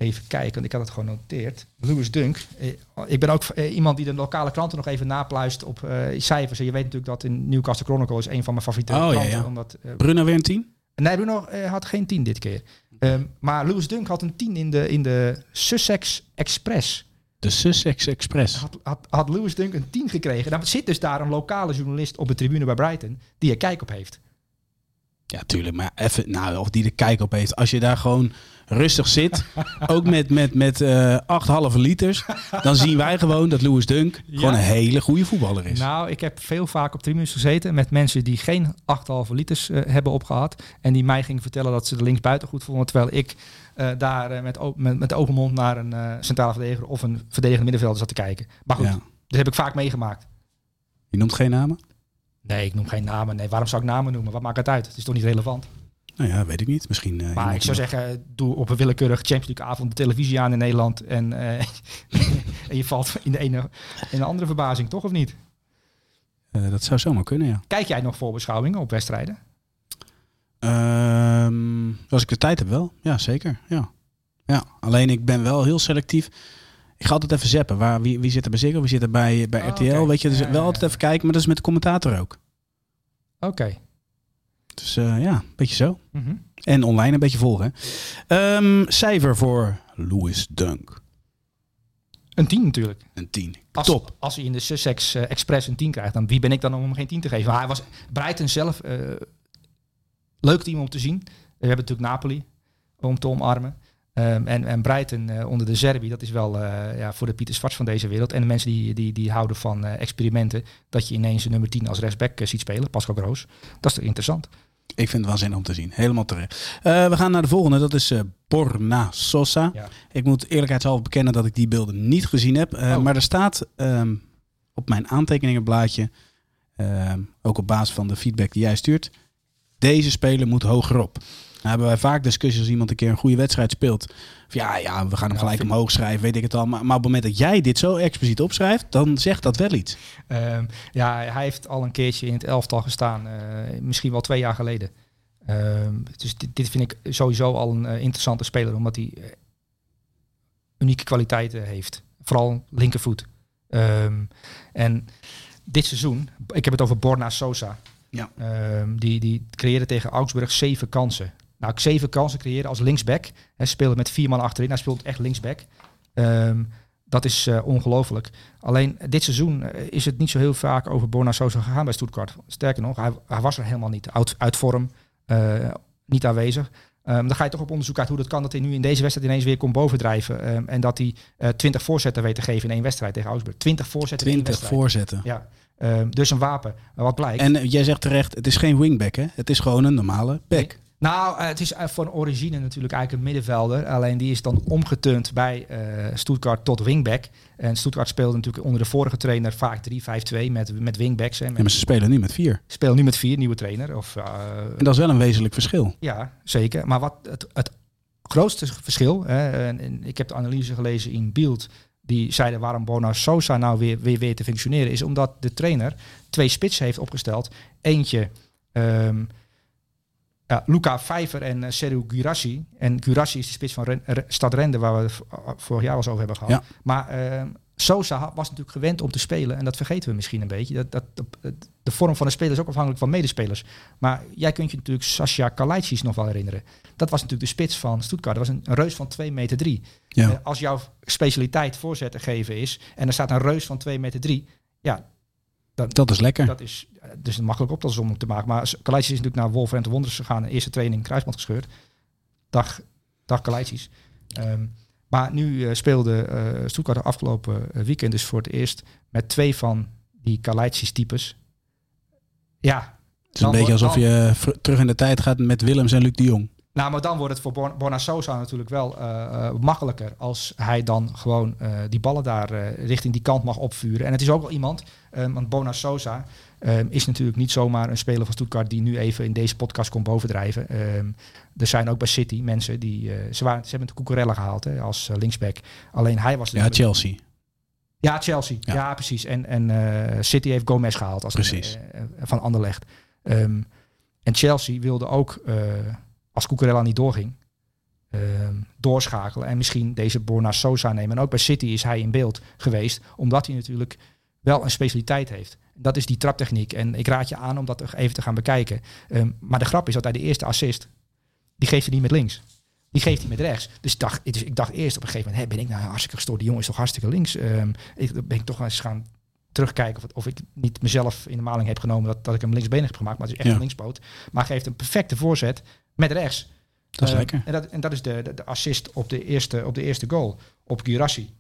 even kijken, want ik had het gewoon genoteerd. Lewis Dunk, eh, ik ben ook eh, iemand die de lokale kranten nog even napluist op eh, cijfers. En je weet natuurlijk dat in Newcastle Chronicle is een van mijn favoriete Oh, ja, kranten. ja. Omdat, eh, Bruno weer een 10? nee, Bruno had geen 10 dit keer. Ehm, maar Lewis Dunk had een 10 in de, in de Sussex Express. De Sussex Express. Had, had, had Lewis Dunk een 10 gekregen. Dan zit dus daar een lokale journalist op de tribune bij Brighton die er kijk op heeft. Ja, tuurlijk. Maar even, nou, of die de kijk op heeft. Als je daar gewoon rustig zit, ook met, met, met eh acht halve liters, dan zien wij gewoon dat Louis Dunk gewoon een hele goede voetballer is. Nou, ik heb veel vaak op tribunes gezeten met mensen die geen 8,5 liters eh, hebben opgehad. En die mij gingen vertellen dat ze de linksbuiten goed vonden. Terwijl ik eh, daar eh, met, met, met open mond naar een eh, centrale verdediger of een verdedigende middenvelder zat te kijken. Maar goed, Ja. dat heb ik vaak meegemaakt. Je noemt geen namen? Nee, ik noem geen namen. Nee, waarom zou ik namen noemen? Wat maakt het uit? Het is toch niet relevant? Nou ja, weet ik niet. Misschien. eh, Maar ik zou zeggen, doe op een willekeurig Champions League avond de televisie aan in Nederland. En, eh, en je valt in de ene in de andere verbazing, toch of niet? eh, dat zou zomaar kunnen, ja. Kijk jij nog voorbeschouwingen op wedstrijden? Ehm, als ik de tijd heb wel. Ja, zeker. Ja. ja. Alleen ik ben wel heel selectief. Ik ga altijd even zappen. Waar, wie, wie zit er bij Ziggo? Wie zit er bij, bij Oh, RTL? Weet je, dus Ja, wel altijd even kijken. Maar dat is met de commentator ook. Oké. Dus eh, ja, een beetje zo. Mhm. En online een beetje volgen. Ehm, cijfer voor Louis Dunk. Een 10 natuurlijk. Een 10. Als, Top. Als hij in de Sussex eh, Express een 10 krijgt, dan wie ben ik dan om hem geen 10 te geven? Maar hij was Brighton zelf eh, leuk team om te zien. We hebben natuurlijk Napoli om te omarmen. Ehm, en, en Brighton eh, onder de Zerbi, dat is wel eh, ja, voor de Pieter Zwarts van deze wereld. En de mensen die, die, die houden van eh, experimenten, dat je ineens een nummer 10 als rechtsback ziet spelen, Pascal Groos. Dat is toch interessant. Ik vind het waanzinnig om te zien. Helemaal terecht. We gaan naar de volgende. Dat is Borna Sosa. Ja. Ik moet eerlijkheidshalve bekennen dat ik die beelden niet gezien heb. Oh. Maar er staat ehm, op mijn aantekeningenblaadje, ehm, ook op basis van de feedback die jij stuurt, deze speler moet hogerop. Hebben wij vaak discussies als iemand een keer een goede wedstrijd speelt. Van, ja, ja, we gaan hem gelijk omhoog schrijven, weet ik het al. Maar, maar op het moment dat jij dit zo expliciet opschrijft, dan zegt dat wel iets. Ehm, ja, hij heeft al een keertje in het elftal gestaan. eh, misschien wel twee jaar geleden. Ehm, dus dit, dit vind ik sowieso al een eh, interessante speler. Omdat hij eh, unieke kwaliteiten heeft. Vooral linkervoet. Ehm, en dit seizoen, ik heb het over Borna Sosa. Ja. Die, die creëerde tegen Augsburg zeven kansen. Nou, zeven kansen creëren als linksback. Hij speelde met vier man achterin. Hij speelt echt linksback. Ehm, dat is eh, ongelooflijk. Alleen dit seizoen eh, is het niet zo heel vaak over Borna Sosa gegaan bij Stuttgart. Sterker nog, hij, hij was er helemaal niet. Uit, uit vorm, eh, niet aanwezig. Ehm, dan ga je toch op onderzoek uit hoe dat kan dat hij nu in deze wedstrijd ineens weer komt bovendrijven. Ehm, en dat hij eh 20 voorzetten weet te geven in één wedstrijd tegen Augsburg. 20 voorzetten in één 20 wedstrijd. voorzetten. Ja, dus een wapen. Wat blijkt. En jij zegt terecht, het is geen wingback hè? Het is gewoon een normale back. Nou, eh, het is eh, van origine natuurlijk eigenlijk een middenvelder. Alleen die is dan omgeturnd bij eh Stuttgart tot wingback. En Stuttgart speelde natuurlijk onder de vorige trainer vaak 3-5-2 met, met wingbacks. Hè, Ja, met, maar ze spelen nu met vier. Speel nu met vier, nieuwe trainer. Of, En dat is wel een wezenlijk verschil. ja, zeker. Maar wat het, het grootste verschil, hè, en, en ik heb de analyse gelezen in Beeld, die zeiden waarom Bona Sosa nou weer, weer, weer te functioneren, is omdat de trainer twee spitsen heeft opgesteld. Eentje, ehm, ja, Luca Vijver en uh, Seru Gurassi. En Gurassi is de spits van Ren, Stad Rende, waar we het v- vorig jaar al eens over hebben gehad. Ja. Maar ehm, Sosa was natuurlijk gewend om te spelen. En dat vergeten we misschien een beetje. Dat, dat, dat- de vorm van een speler is ook afhankelijk van medespelers. Maar jij kunt je natuurlijk Sascha Kalaitis nog wel herinneren. Dat was natuurlijk de spits van Stuttgart. Dat was een, een reus van 2 meter 3. Ja. als jouw specialiteit voorzetten geven is... en er staat een reus van 2 meter 3... ja, Dat is lekker. dat is eh, dus een makkelijk optelsom om te maken. Maar Kalaitis is natuurlijk naar Wolverhampton Wanderers gegaan. Eerste training, kruisband gescheurd. Dag, dag Kalaitis. Ehm, maar nu eh, speelde eh Stuttgart de afgelopen eh, weekend dus voor het eerst... met twee van die Kalaitis-types. Ja, Het is een beetje alsof je terug in de tijd gaat met Willems en Luc de Jong. Nou, maar dan wordt het voor Born- Borna Sosa natuurlijk wel eh, eh, makkelijker als hij dan gewoon eh, die ballen daar richting die kant mag opvuren. En het is ook wel iemand, want Bona Sosa eh, is natuurlijk niet zomaar een speler van Stuttgart die nu even in deze podcast komt bovendrijven. Er zijn ook bij City mensen die, ze, waren, ze hebben de Cucurella gehaald hè, als linksback. Alleen hij was... Ja, Chelsea. Ja, Chelsea. Ja. Ja, precies. En, en City heeft Gomez gehaald als Precies. van Anderlecht. Ehm, en Chelsea wilde ook, als Cucurella niet doorging, ehm, doorschakelen en misschien deze Borna Sosa nemen. En ook bij City is hij in beeld geweest, omdat hij natuurlijk wel een specialiteit heeft. Dat is die traptechniek. En ik raad je aan om dat even te gaan bekijken. Ehm, maar de grap is dat hij de eerste assist, die geeft hij niet met links. Die geeft hij met rechts. Dus ik dacht, dus ik dacht eerst op een gegeven moment, hé, ben ik nou hartstikke gestoord? Die jongen is toch hartstikke links? Ehm ik ben ik toch eens gaan terugkijken of, het- of ik niet mezelf in de maling heb genomen dat, dat ik hem linksbenig heb gemaakt. Maar het is echt Ja. een linkspoot. Maar geeft een perfecte voorzet met rechts. Dat is Ehm, lekker. En dat, en dat is de, de, de assist op de, eerste, op de eerste goal. Op Girassi.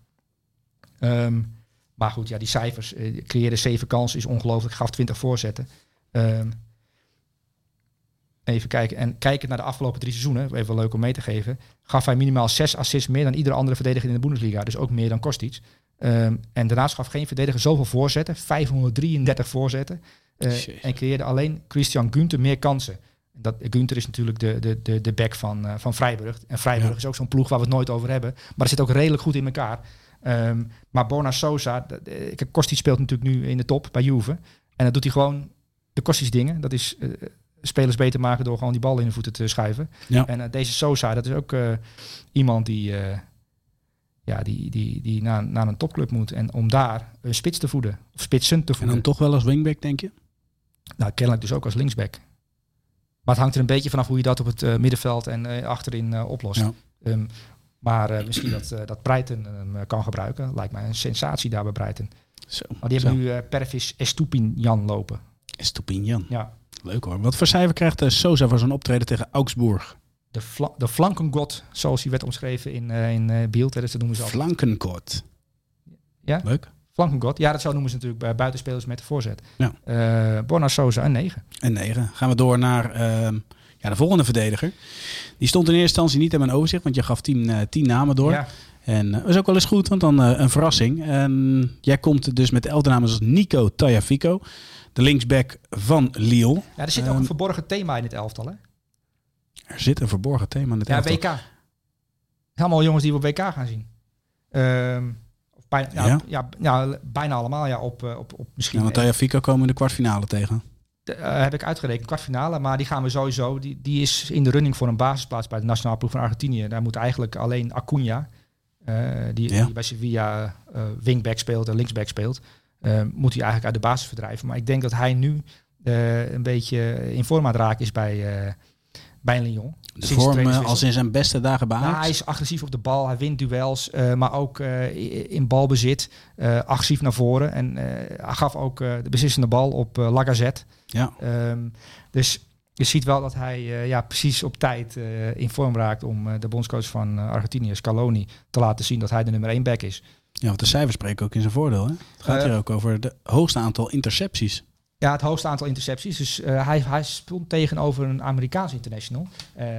Ehm, maar goed, ja, die cijfers. eh, creëerde zeven kansen, is ongelooflijk. Gaf 20 voorzetten. Ehm, even kijken. En kijken naar de afgelopen drie seizoenen, even leuk om mee te geven. Gaf hij minimaal zes assists meer dan iedere andere verdediger in de Bundesliga. Dus ook meer dan Kostic. Ehm, en daarnaast gaf geen verdediger zoveel voorzetten. 533 voorzetten. Eh, en creëerde alleen Christian Günther meer kansen. Dat, Günther is natuurlijk de, de, de, de back van, eh, van Freiburg. En Freiburg Ja. is ook zo'n ploeg waar we het nooit over hebben. Maar het zit ook redelijk goed in elkaar. Ehm, maar Bona Sosa, Kostic speelt natuurlijk nu in de top bij Juve. En dat doet hij gewoon de Kostic dingen. Dat is eh, spelers beter maken door gewoon die bal in de voeten te schuiven. Ja. En eh, deze Sosa, dat is ook iemand die, ja, die, die, die naar, naar een topclub moet. En om daar een spits te voeden, of spitsen te En voeden. dan toch wel als wingback, denk je? Nou, kennelijk dus ook als linksback. Maar het hangt er een beetje vanaf hoe je dat op het eh, middenveld en eh, achterin eh, oplost. Ja. Ehm, maar misschien dat, dat Breiten hem kan gebruiken. Lijkt mij een sensatie daar bij Breiten. Zo. Maar die hebben Zo. nu Pervis Estupinian lopen. Stupinian. Ja. Leuk hoor. Wat voor cijfer krijgt Sosa voor zijn optreden tegen Augsburg? De, fla de flankengod, zoals hij werd omschreven in, in Beeld. Hè, dus dat noemen ze altijd. Flankenkort. Ja? Leuk. Flankengod, ja, dat zo noemen ze natuurlijk bij buitenspelers met de voorzet. Ja. Eh Borna Sosa, een 9. En 9. Gaan we door naar ehm, ja, de volgende verdediger. Die stond in eerste instantie niet in mijn overzicht, want je gaf 10 eh, 10 namen door. Ja, En eh, dat is ook wel eens goed, want dan eh, een verrassing. En jij komt dus met elfde namen als Nico Tagliafico, de linksback van Lille. ja, er zit ook Ehm, een verborgen thema in het elftal. Hè? Er zit een verborgen thema in het Ja, elftal. WK. Allemaal jongens die we op WK gaan zien. Ehm, bijna, ja, Ja? ja? Ja, bijna allemaal. Ja, op, eh, op, op misschien Ja, want Tagliafico komen we in de kwartfinale tegen. eh, heb ik uitgerekend, kwartfinale. Maar die gaan we sowieso. Die, die is in de running voor een basisplaats bij de nationale ploeg van Argentinië. Daar moet eigenlijk alleen Acuna, eh, die, Ja. die bij Sevilla eh, wingback speelt en linksback speelt, eh, moet hij eigenlijk uit de basis verdrijven. Maar ik denk dat hij nu eh, een beetje in vorm aan het raken is bij, eh bij Lyon. De Sinds vorm eh, als in zijn beste dagen bij Nou, hij is agressief op de bal, hij wint duels, eh, maar ook eh, in balbezit, eh, agressief naar voren. En hij gaf ook de beslissende bal op Lacazette. Ja, Ehm, dus je ziet wel dat hij ja, precies op tijd in vorm raakt om de bondscoach van Argentinië, Scaloni, te laten zien dat hij de nummer 1 back is. ja, want de cijfers spreken ook in zijn voordeel. Hè? Het gaat hier ook over het hoogste aantal intercepties. Ja, het hoogste aantal intercepties. Dus eh, hij, hij speelt tegenover een Amerikaans international, eh,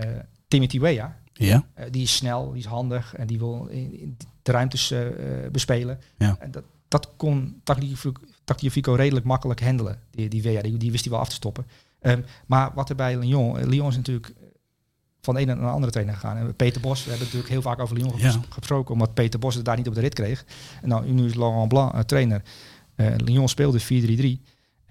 Timothy Weah. Ja, Eh, die is snel, die is handig en die wil in, in de ruimtes bespelen. Ja. En dat, dat kon Tagliafico- redelijk makkelijk handelen. Die, die Wea, die, die wist hij wel af te stoppen. Ehm, maar wat er bij Lyon... Lyon is natuurlijk van de ene naar de andere trainer gegaan. En Peter Bos, we hebben natuurlijk heel vaak over Lyon Ja. ges- gesproken... omdat Peter Bos het daar niet op de rit kreeg. En nou, nu is Laurent Blanc trainer. Lyon speelde 4-3-3.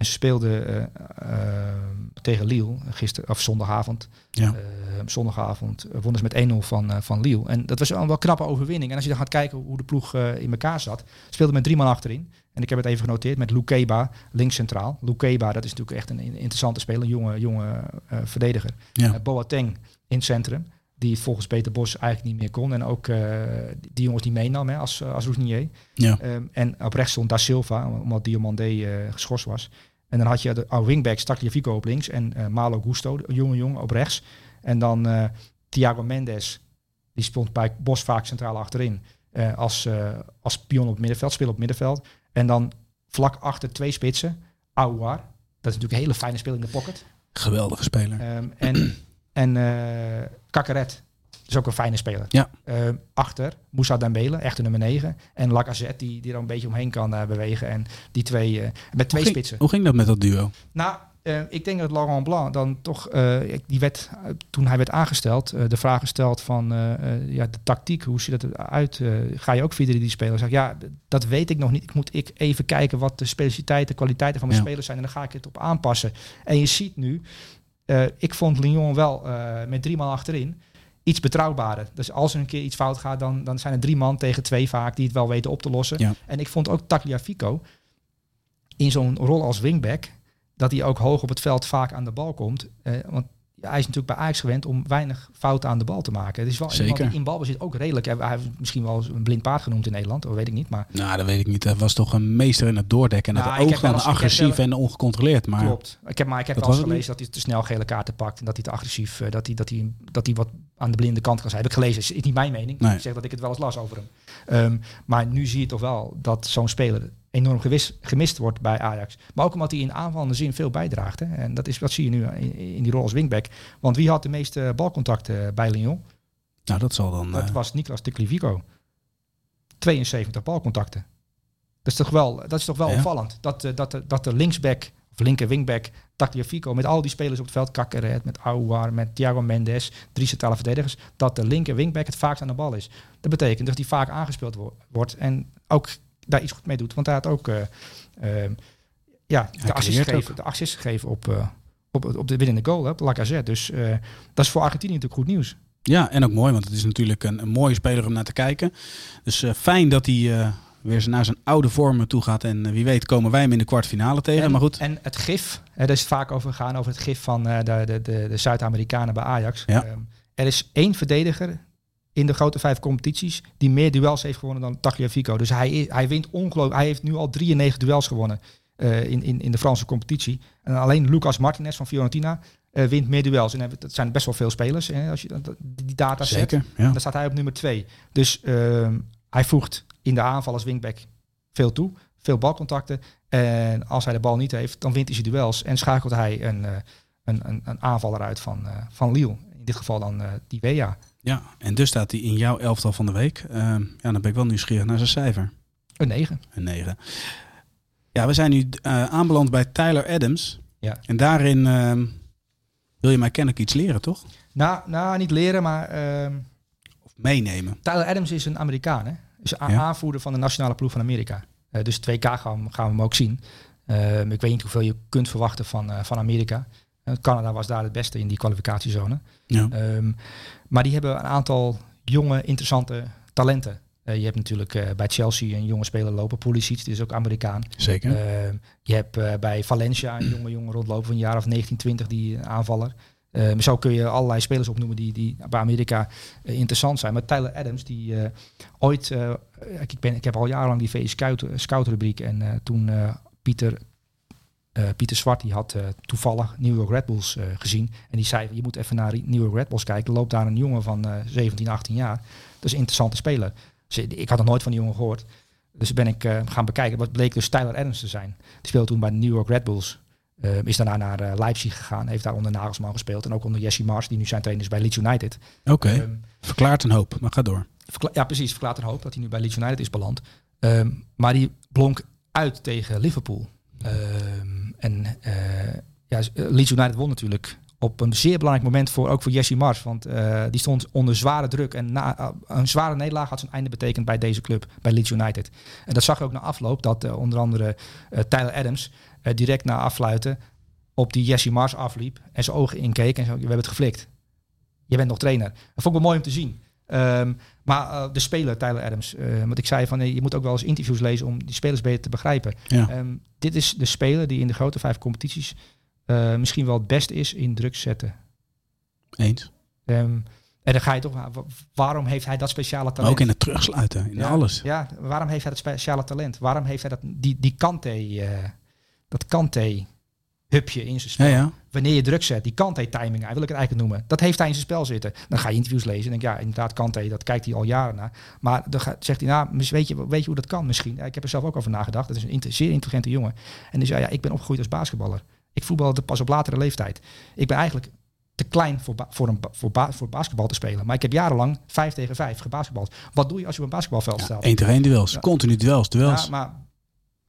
En ze speelden eh, eh, tegen Lille gisteren, of zondagavond. ja. Eh, zondagavond wonnen ze met 1-0 van, van Lille. En dat was een wel knappe overwinning. En als je dan gaat kijken hoe de ploeg in elkaar zat, speelde met drie man achterin. En ik heb het even genoteerd met Lukeba links centraal. Lukeba, dat is natuurlijk echt een in- interessante speler, een jonge, jonge verdediger. ja. Boateng in het centrum, die volgens Peter Bos eigenlijk niet meer kon. En ook die jongens die meenam hè, als, als Rousnier. ja. Ehm, en op rechts stond Da Silva, omdat Diomandé geschorst was. En dan had je de oude wingbacks Tagliafico op links en eh, Malo Gusto, een jonge jongen, op rechts. En dan eh, Thiago Mendes, die stond bij Bos vaak centraal achterin. eh, als, als pion op het middenveld, speel op het middenveld. En dan vlak achter twee spitsen, Aouar. Dat is natuurlijk een hele fijne speler in de pocket. Geweldige speler. Ehm, en en Kakeret is ook een fijne speler. Ja. Ehm, achter Moussa Dembele, echte nummer 9. En Lacazette, die, die er een beetje omheen kan eh, bewegen. En die twee, eh, met twee ging- spitsen. Hoe ging dat met dat duo? Nou, ik denk dat Laurent Blanc dan toch, die werd, toen hij werd aangesteld, de vraag gesteld van ja, de tactiek, hoe ziet dat eruit? Ga je ook 4-3 spelen? Zeg, ja, dat weet ik nog niet. Ik moet ik even kijken wat de specialiteiten, de kwaliteiten van mijn Ja. spelers zijn en dan ga ik het op aanpassen. En je ziet nu, ik vond Lyon wel met drie man achterin iets betrouwbaarder. Dus als er een keer iets fout gaat, dan, dan zijn er drie man tegen twee vaak die het wel weten op te lossen. Ja. En ik vond ook Tagliafico in zo'n rol als wingback, dat hij ook hoog op het veld vaak aan de bal komt. Eh, want ja, hij is natuurlijk bij Ajax gewend om weinig fouten aan de bal te maken. Het is wel Zeker. iemand die in balbezit ook redelijk. Hij heeft misschien wel eens een blind paard genoemd in Nederland, dat weet ik niet. Maar Nou, dat weet ik niet. Hij was toch een meester in het doordekken. En Nou, het oog wel dan agressief en ongecontroleerd. Maar klopt. Ik heb, maar ik heb Dat wel eens gelezen dat hij te snel gele kaarten pakt en dat hij te agressief, eh, dat hij, dat hij, dat hij wat aan de blinde kant kan zijn. Heb ik gelezen. Is niet mijn mening. Nee. Ik zeg dat ik het wel eens las over hem. Ehm, maar nu zie je toch wel dat zo'n speler enorm gewis, gemist wordt bij Ajax. Maar ook omdat hij in aanvallende zin veel bijdraagt. Hè. En dat, is, dat zie je nu in, in die rol als wingback. Want wie had de meeste balcontacten bij Lyon? nou, dat zal dan... Dat eh, was Niklas de Clivico. 72 balcontacten. Dat is toch wel, dat is toch wel Ja. opvallend. Dat, eh, dat, de, dat de linksback, of linker wingback, Tagliafico, met al die spelers op het veld, Kakeret, met Aouar, met Thiago Mendes, drie centrale verdedigers, dat de linker wingback het vaakst aan de bal is. Dat betekent dat hij vaak aangespeeld wo- wordt en ook daar iets goed mee doet. Want hij had ook eh, eh, ja, de, assist gegeven, de assist gegeven op, eh, op, op de winnende goal, op Lacazette. Dus dat is voor Argentinië natuurlijk goed nieuws. Ja, en ook mooi, want het is natuurlijk een, een mooie speler om naar te kijken. Dus fijn dat hij weer naar zijn oude vormen toe gaat. En wie weet komen wij hem in de kwartfinale tegen. En, maar goed, En het gif, daar is het vaak over gegaan, over het gif van de, de, de, de Zuid-Amerikanen bij Ajax. Ja. Ehm, er is één verdediger in de grote vijf competities die meer duels heeft gewonnen dan Tagliafico. Dus hij, hij wint ongelooflijk. Hij heeft nu al 93 duels gewonnen eh, in, in, in de Franse competitie. En alleen Lucas Martinez van Fiorentina eh, wint meer duels. En dat zijn best wel veel spelers hè, als je dat- die data zet. zeker. Ja. Dan staat hij op nummer twee. Dus ehm, hij voegt in de aanval als wingback veel toe. Veel balcontacten. En als hij de bal niet heeft, dan wint hij zijn duels. En schakelt hij een, eh, een, een, een aanvaller uit van, van Lille. In dit geval dan die Wea. Ja, en dus staat hij in jouw elftal van de week. Ehm, ja, dan ben ik wel nieuwsgierig naar zijn cijfer. Een 9. Een 9. Ja, we zijn nu eh, aanbeland bij Tyler Adams. Ja. En daarin ehm, wil je mij kennelijk iets leren, toch? Nou, nou, niet leren, maar ehm, Of meenemen. Tyler Adams is een Amerikaan. Hè? Is een Ja. aanvoerder van de nationale ploeg van Amerika. Eh, dus 2K gaan, we- gaan we hem ook zien. Ik weet niet hoeveel je kunt verwachten van, eh, van Amerika. Eh, Canada was daar het beste in die kwalificatiezone. Ja. Ehm, maar die hebben een aantal jonge, interessante talenten. Eh, je hebt natuurlijk eh, bij Chelsea een jonge speler lopen, Pulisic, die is ook Amerikaan. Zeker. Ehm, je hebt bij Valencia een jonge jongen rondlopen van een jaar of 19, 20, die aanvaller. Ehm, zo kun je allerlei spelers opnoemen die, die bij Amerika interessant zijn. Maar Tyler Adams, die ooit, ik, ben, ik heb al jarenlang die VS Scout, Scout rubriek en toen Pieter, eh, Pieter Zwart, die had eh, toevallig New York Red Bulls eh, gezien. En die zei, je moet even naar New York Red Bulls kijken. Er loopt daar een jongen van eh 17, 18 jaar. Dat is een interessante speler. Dus ik had nog nooit van die jongen gehoord. Dus ben ik gaan bekijken. Wat bleek dus Tyler Adams te zijn. Die speelde toen bij de New York Red Bulls. Is daarna naar Leipzig gegaan. Heeft daar onder Nagelsman gespeeld. En ook onder Jesse Mars, die nu zijn trainer is bij Leeds United. Oké, Ehm, verklaart een hoop. Maar ga door. ja, precies. Verklaart een hoop dat hij nu bij Leeds United is beland. Ehm, maar die blonk uit tegen Liverpool. Ehm, en eh, ja, eh, Leeds United won natuurlijk op een zeer belangrijk moment voor ook voor Jesse Mars. Want eh, die stond onder zware druk. En na, een zware nederlaag had zijn einde betekend bij deze club, bij Leeds United. En dat zag je ook na afloop, dat onder andere Tyler Adams direct na afluiten op die Jesse Mars afliep en zijn ogen inkeek en zo, we hebben het geflikt. Je bent nog trainer. Dat vond ik wel mooi om te zien. Ehm, maar eh, de speler, Tyler Adams, eh want ik zei van je moet ook wel eens interviews lezen om die spelers beter te begrijpen. Ja. Ehm, dit is de speler die in de grote vijf competities eh, misschien wel het beste is in druk zetten. Eens. Ehm, en dan ga je toch, wa- wa- waarom heeft hij dat speciale Maar talent? ook in het terugsluiten. In ja, alles. Ja, waarom heeft hij dat speciale talent? Waarom heeft hij dat, die, die Kante, dat Kante hupje in zijn spel? Ja, ja. Wanneer je druk zet, die Kante timing, wil ik het eigenlijk noemen. Dat heeft hij in zijn spel zitten. Dan ga je interviews lezen en denk ja, inderdaad Kante, dat kijkt hij al jaren naar. Maar dan gaat, zegt hij, nou, weet je, weet je hoe dat kan misschien? Ja, ik heb er zelf ook over nagedacht. Dat is een inte- zeer intelligente jongen. En die zei, ja, ik ben opgegroeid als basketballer. Ik voetbalde pas op latere leeftijd. Ik ben eigenlijk te klein voor, voor, een, voor, ba- voor basketbal te spelen. Maar ik heb jarenlang vijf tegen vijf gebasketbald. Wat doe je als je op een basketbalveld staat? één tegen één duels. Ja. Continu duels. Duels. Ja, maar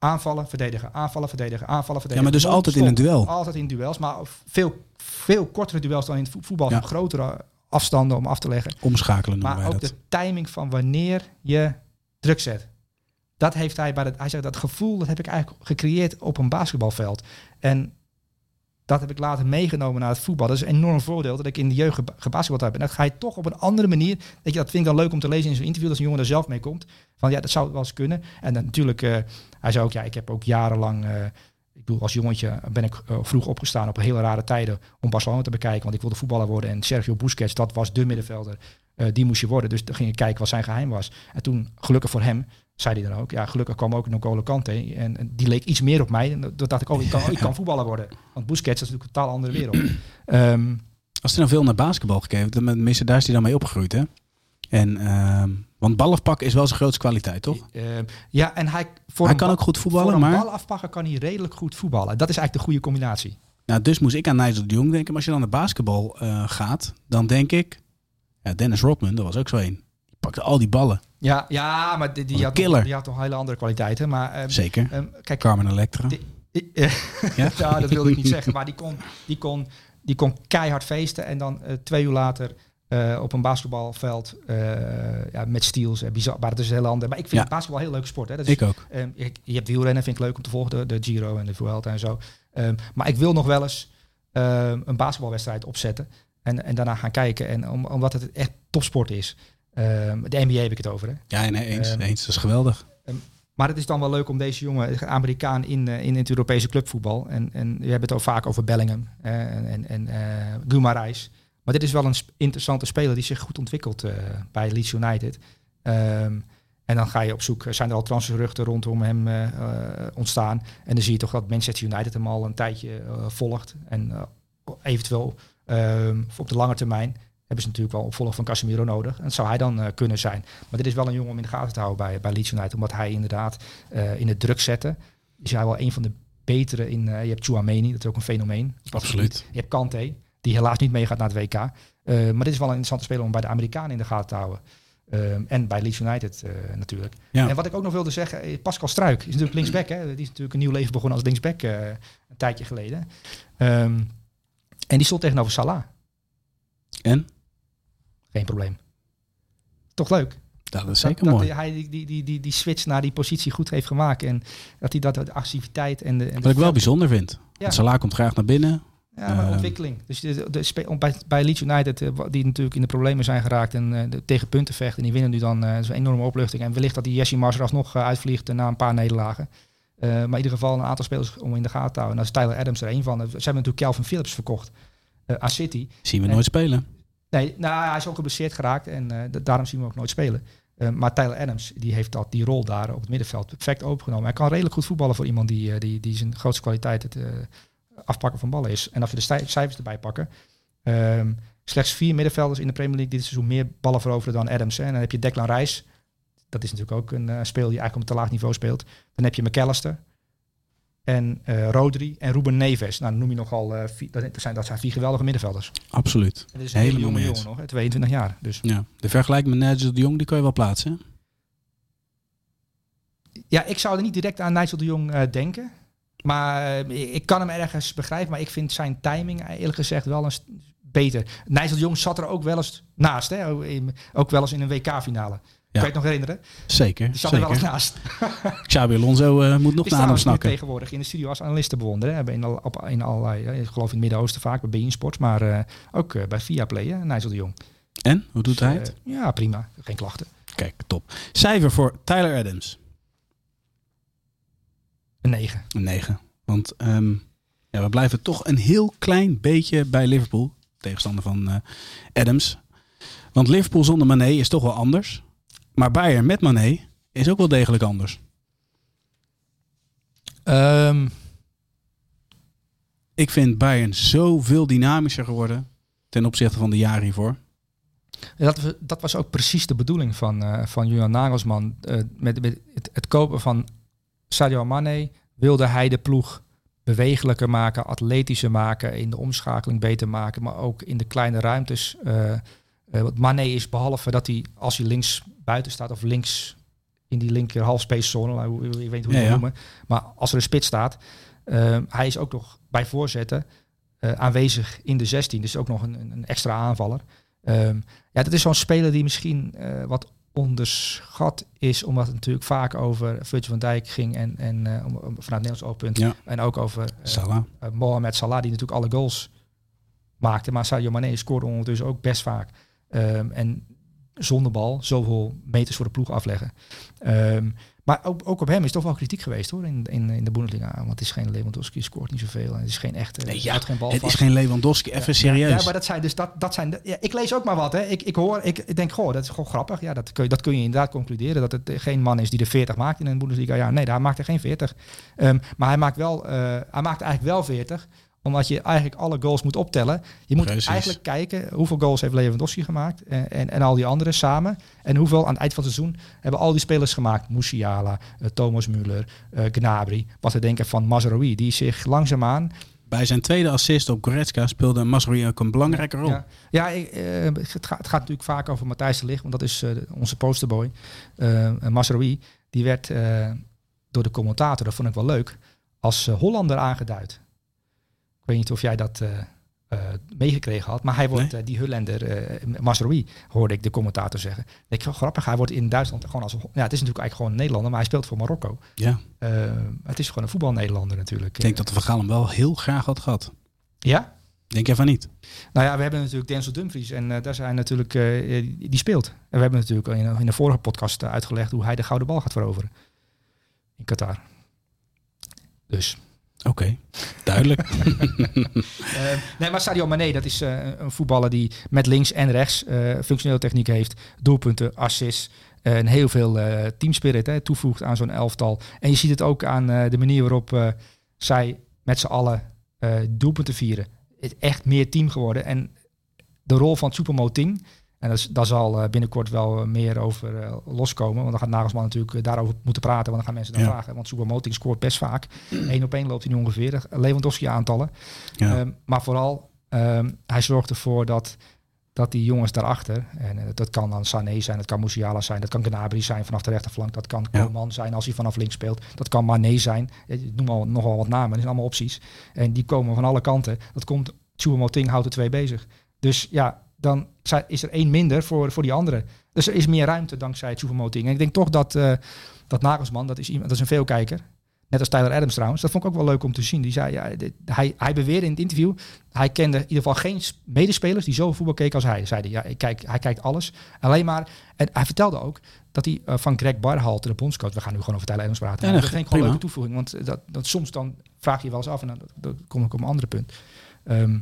aanvallen, verdedigen, aanvallen, verdedigen, aanvallen, verdedigen. Ja, maar dus altijd in een duel. Altijd in duels, maar veel, veel kortere duels dan in het vo- voetbal. Ja. Grotere afstanden om af te leggen. Omschakelen Maar wij ook dat. de timing van wanneer je druk zet. Dat heeft hij bij het. Hij zegt dat gevoel dat heb ik eigenlijk gecreëerd op een basketbalveld. En dat heb ik later meegenomen naar het voetbal. Dat is een enorm voordeel dat ik in de jeugd geba- gebasketbald heb. En dat ga je toch op een andere manier. Weet je, dat vind ik dan leuk om te lezen in zo'n interview. Dat een jongen er zelf mee komt. Van ja, dat zou wel eens kunnen. En dan natuurlijk, eh, hij zei ook, ja, ik heb ook jarenlang. eh, ik bedoel, als jongetje ben ik uh, vroeg opgestaan op hele rare tijden om Barcelona te bekijken. Want ik wilde voetballer worden. En Sergio Busquets, dat was de middenvelder. Die moest je worden. Dus dan ging ik kijken wat zijn geheim was. En toen, gelukkig voor hem, zei hij dan ook. Ja, gelukkig kwam ook N'Golo Kante. En, en die leek iets meer op mij. En dat dacht ik, oh, ik kan, ik kan voetballer worden. Want Busquets is natuurlijk een totaal andere wereld. um, Als er dan veel naar basketbal gekeken, tenminste daar is hij dan mee opgegroeid, hè? En, uh, want bal afpakken is wel zijn grootste kwaliteit, toch? Uh, ja, en hij, voor hij kan ook goed voetballen, voor maar... bal afpakken kan hij redelijk goed voetballen. Dat is eigenlijk de goede combinatie. Nou, dus moest ik aan Nigel de Jong denken. Maar als je dan naar basketbal uh, gaat, dan denk ik... Ja, Dennis Rodman, dat was ook zo één. Pakte al die ballen. Ja, ja maar die, die, had, killer. Toch, die had toch hele andere kwaliteiten. Maar, um, Zeker. Um, kijk, Carmen Electra. Die, ja? ja? dat wilde ik niet zeggen. Maar die kon, die kon, die kon keihard feesten. En dan uh, twee uur later uh, op een basketbalveld uh, ja, met steals. Bizar, maar dat is een hele andere. Maar ik vind ja. basketbal een heel leuke sport. Hè. Dat is, ik ook. Um, je, je, hebt wielrennen, vind ik leuk om te volgen. De, de Giro en de Vuelta en zo. Um, maar ik wil nog wel eens um, een basketbalwedstrijd opzetten. En, en daarna gaan kijken. En om, omdat het echt topsport is. De NBA heb ik het over. Hè. Ja, nee, eens. eens. Dat is geweldig. Maar het is dan wel leuk om deze jongen, Amerikaan in, in het Europese clubvoetbal. En, en we hebben het ook vaak over Bellingham en, en, en uh, Gumarais. Maar dit is wel een interessante speler die zich goed ontwikkelt uh, bij Leeds United. En dan ga je op zoek, zijn er al transferruchten rondom hem ontstaan. En dan zie je toch dat Manchester United hem al een tijdje volgt. En eventueel op de lange termijn hebben ze natuurlijk wel opvolger van Casemiro nodig. En dat zou hij dan kunnen zijn. Maar dit is wel een jongen om in de gaten te houden bij, bij Leeds United. Omdat hij inderdaad in het druk zetten is hij wel een van de betere in... je hebt Chouameni, dat is ook een fenomeen. Absoluut. Je hebt Kante, die helaas niet meegaat naar het WK. Maar dit is wel een interessante speler om bij de Amerikanen in de gaten te houden. Um, en bij Leeds United uh, natuurlijk. Ja. En wat ik ook nog wilde zeggen, Pascal Struik is natuurlijk linksback. Hè? Die is natuurlijk een nieuw leven begonnen als linksback uh, een tijdje geleden. Um, en die stond tegenover Salah. En? Geen probleem. Toch leuk? Dat is zeker dat, mooi. Dat hij die, die, die, die, die switch naar die positie goed heeft gemaakt. En dat hij dat de activiteit en de... En wat ik wel bijzonder vind. Ja. Salah komt graag naar binnen. Ja, maar ontwikkeling. Dus de, de, bij, bij Leeds United, uh, die natuurlijk in de problemen zijn geraakt en uh, de, tegen punten vechten. En die winnen nu dan uh, een enorme opluchting. En wellicht dat die Jesse Mars er alsnog uitvliegt na een paar nederlagen. maar in ieder geval een aantal spelers om in de gaten te houden. Nou is Tyler Adams er een van. Ze hebben natuurlijk Calvin Phillips verkocht aan City. Zien we en, nooit spelen. Nee, nou, hij is ook geblesseerd geraakt en daarom zien we ook nooit spelen. maar Tyler Adams, die heeft dat, die rol daar op het middenveld perfect opgenomen. Hij kan redelijk goed voetballen voor iemand die, die, die zijn grootste kwaliteit het, afpakken van ballen is. En als we de cijfers erbij pakken, um, slechts vier middenvelders in de Premier League dit seizoen meer ballen veroveren dan Adams. En dan heb je Declan Rice, dat is natuurlijk ook een speel die eigenlijk op een te laag niveau speelt. Dan heb je McAllister en uh, Rodri en Ruben Neves. Nou, dan noem je nogal, uh, vier, dat, zijn, dat zijn vier geweldige middenvelders. Absoluut. Dit is een hele jonge jongen nog, hè, 22 jaar. Dus. Ja, de vergelijking met Nigel de Jong, die kan je wel plaatsen. Ja, ik zou er niet direct aan Nigel de Jong uh, denken. Maar ik kan hem ergens begrijpen, maar ik vind zijn timing eerlijk gezegd wel eens beter. Nigel Jong zat er ook wel eens naast, hè? ook wel eens in een WK-finale. Kan je het nog herinneren? Zeker. Die zat zeker. er wel naast. Xabi Alonso uh, moet nog naar hem snakken. tegenwoordig in de studio als analisten bewonderen. Hebben in, al, op, in allerlei, ik geloof in het Midden-Oosten vaak, bij BeIN Sports, maar uh, ook uh, bij Viaplay, hè, Nigel de Jong. En? Hoe doet hij het? ja, prima. Geen klachten. Kijk, top. Cijfer voor Tyler Adams. Een 9. Een 9. Want um, ja, we blijven toch een heel klein beetje bij Liverpool. Tegenstander van Adams. Want Liverpool zonder Mané is toch wel anders. Maar Bayern met Mané is ook wel degelijk anders. Um. Ik vind Bayern zoveel dynamischer geworden ten opzichte van de jaren hiervoor. Dat, dat was ook precies de bedoeling van, uh, van Julian Nagelsman. Uh, met, met het, het, kopen van Sadio Mane wilde hij de ploeg bewegelijker maken, atletischer maken, in de omschakeling beter maken, maar ook in de kleine ruimtes. Uh, uh, wat Mane is, behalve dat hij als hij links buiten staat of links in die linker halfspace zone, ik weet hoe je het ja, noemen, maar als er een spits staat, uh, hij is ook nog bij voorzetten aanwezig in de 16, dus ook nog een, een extra aanvaller. Um, ja, dat is zo'n speler die misschien wat onderschat is, omdat het natuurlijk vaak over Virgil van Dijk ging en, en uh, vanuit Nederlands oogpunt. Ja. En ook over uh, Salah. Mohamed Salah, die natuurlijk alle goals maakte. Maar Sadio Mane scoorde ondertussen ook best vaak. Um, en zonder bal zoveel meters voor de ploeg afleggen. Ehm, maar ook, ook op hem is toch wel kritiek geweest hoor in, in, in de Bundesliga. Want het is geen Lewandowski, scoort niet zoveel. En het is geen echte. Nee, ja, geen bal het vast. is geen Lewandowski, even Ja, serieus. Ja, maar dat zijn dus dat, dat zijn. ja, ik lees ook maar wat. Hè. Ik, ik hoor, ik, ik denk, goh, dat is gewoon grappig. Ja, dat kun je, dat kun je inderdaad concluderen dat het eh, geen man is die de 40 maakt in een Bundesliga. Ja, nee, hij maakt er geen 40. Ehm, maar hij maakt wel, eh, hij maakt eigenlijk wel 40 omdat je eigenlijk alle goals moet optellen. Je moet Precies. eigenlijk kijken hoeveel goals heeft Lewandowski gemaakt en, en, en al die anderen samen. En hoeveel aan het eind van het seizoen hebben al die spelers gemaakt. Musiala, eh, Thomas Müller, eh, Gnabry. Wat we denken van Mazraoui, die zich langzaamaan Bij zijn tweede assist op Goretzka speelde Masrui ook een belangrijke rol. ja, ja ik, eh, het, gaat, het gaat natuurlijk vaak over Matthijs de Ligt, want dat is eh, onze posterboy. Eh Masraoui, die werd eh, door de commentator, dat vond ik wel leuk, als eh, Hollander aangeduid. Ik weet niet of jij dat eh, eh, meegekregen had, maar hij wordt, eh, die Hollander, eh Masraoui, hoorde ik de commentator zeggen. Ik denk, grappig, hij wordt in Duitsland gewoon als, ja, het is natuurlijk eigenlijk gewoon een Nederlander, maar hij speelt voor Marokko. Ja, het is gewoon een voetbal-Nederlander natuurlijk. ik denk dat de Van Gaal hem wel heel graag had gehad. Ja? Denk jij van niet? Nou ja, we hebben natuurlijk Denzel Dumfries en daar zijn natuurlijk, die speelt. En we hebben natuurlijk in, in de vorige podcast uitgelegd hoe hij de gouden bal gaat veroveren in Qatar. Dus. Oké, duidelijk. Eh, nee, maar Sadio Mane, dat is eh, een voetballer die met links en rechts eh, functionele techniek heeft, doelpunten, assists. eh, en heel veel eh teamspirit hè, toevoegt aan zo'n elftal. En je ziet het ook aan eh, de manier waarop eh, zij met z'n allen eh, doelpunten vieren. Het is echt meer team geworden. En de rol van Choupo-Moting, en dat is- daar zal eh, binnenkort wel eh, meer over eh, loskomen. Want dan gaat Nagelsman natuurlijk daarover moeten praten. Want dan gaan mensen dan Ja. vragen. Want Choupo-Moting scoort best vaak. Eén op één loopt hij nu ongeveer. Lewandowski aantallen. Ja. Ehm, maar vooral, ehm, hij zorgt ervoor dat, dat die jongens daarachter, en dat kan dan Sané zijn, dat kan Musiala zijn, dat kan Gnabry zijn vanaf de rechterflank, dat kan Ja. Koeman zijn als hij vanaf links speelt, dat kan Mané zijn, ik noem al nogal wat namen, dat zijn allemaal opties. En die komen van alle kanten. Dat komt, Choupo-Moting houdt er twee bezig. Dus ja, dan is er één minder voor, voor die andere. Dus er is meer ruimte dankzij Choupo-Moting. En ik denk toch dat, eh, dat Nagelsman, dat is, iemand, dat is een veelkijker, Net als Tyler Adams trouwens. Dat vond ik ook wel leuk om te zien. Die zei, ja, dit- hij, hij beweerde in het interview, hij kende in ieder geval geen medespelers die zoveel voetbal keken als hij. Zei hij, ja, ik kijk, hij kijkt alles. Alleen maar, en hij vertelde ook dat hij eh, van Greg Barhalter, de bondscoach, we gaan nu gewoon over Tyler Adams praten. Ja, dat dat vind ik gewoon een prima. leuke toevoeging. Want dat, dat soms dan vraag je je wel eens af en dan, dan kom ik op een ander punt. Ehm,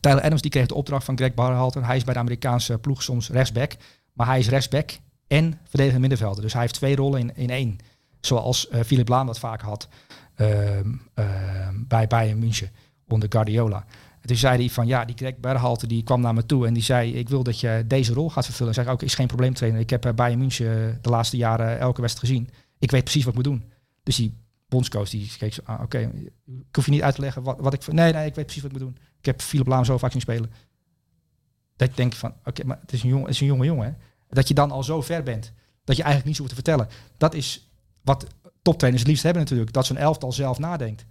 Tyler Adams die kreeg de opdracht van Greg Barhalter. Hij is bij de Amerikaanse ploeg soms rechtsback. Maar hij is rechtsback en verdedigende middenvelder. Dus hij heeft twee rollen in, in één. Zoals eh Philip Laam dat vaak had ehm, ehm, bij Bayern München onder Guardiola. En toen zei hij van ja, die Greg Berhalter die kwam naar me toe en die zei ik wil dat je deze rol gaat vervullen. Ik ook is geen probleem trainer. Ik heb bij Bayern München de laatste jaren elke wedstrijd gezien. Ik weet precies wat ik moet doen. Dus die bondscoach die keek zo, ah, oké, ik hoef je niet uit te leggen wat, wat ik... Nee, nee, ik weet precies wat ik moet doen. Ik heb Philip Laam zo vaak zien spelen. Dat ik denk van, oké, maar het is, een jong, het is een jonge jongen. Hè? Dat je dan al zo ver bent, dat je eigenlijk niets hoeft te vertellen. Dat is wat toptrainers het liefst hebben natuurlijk. Dat zo'n elftal zelf nadenkt.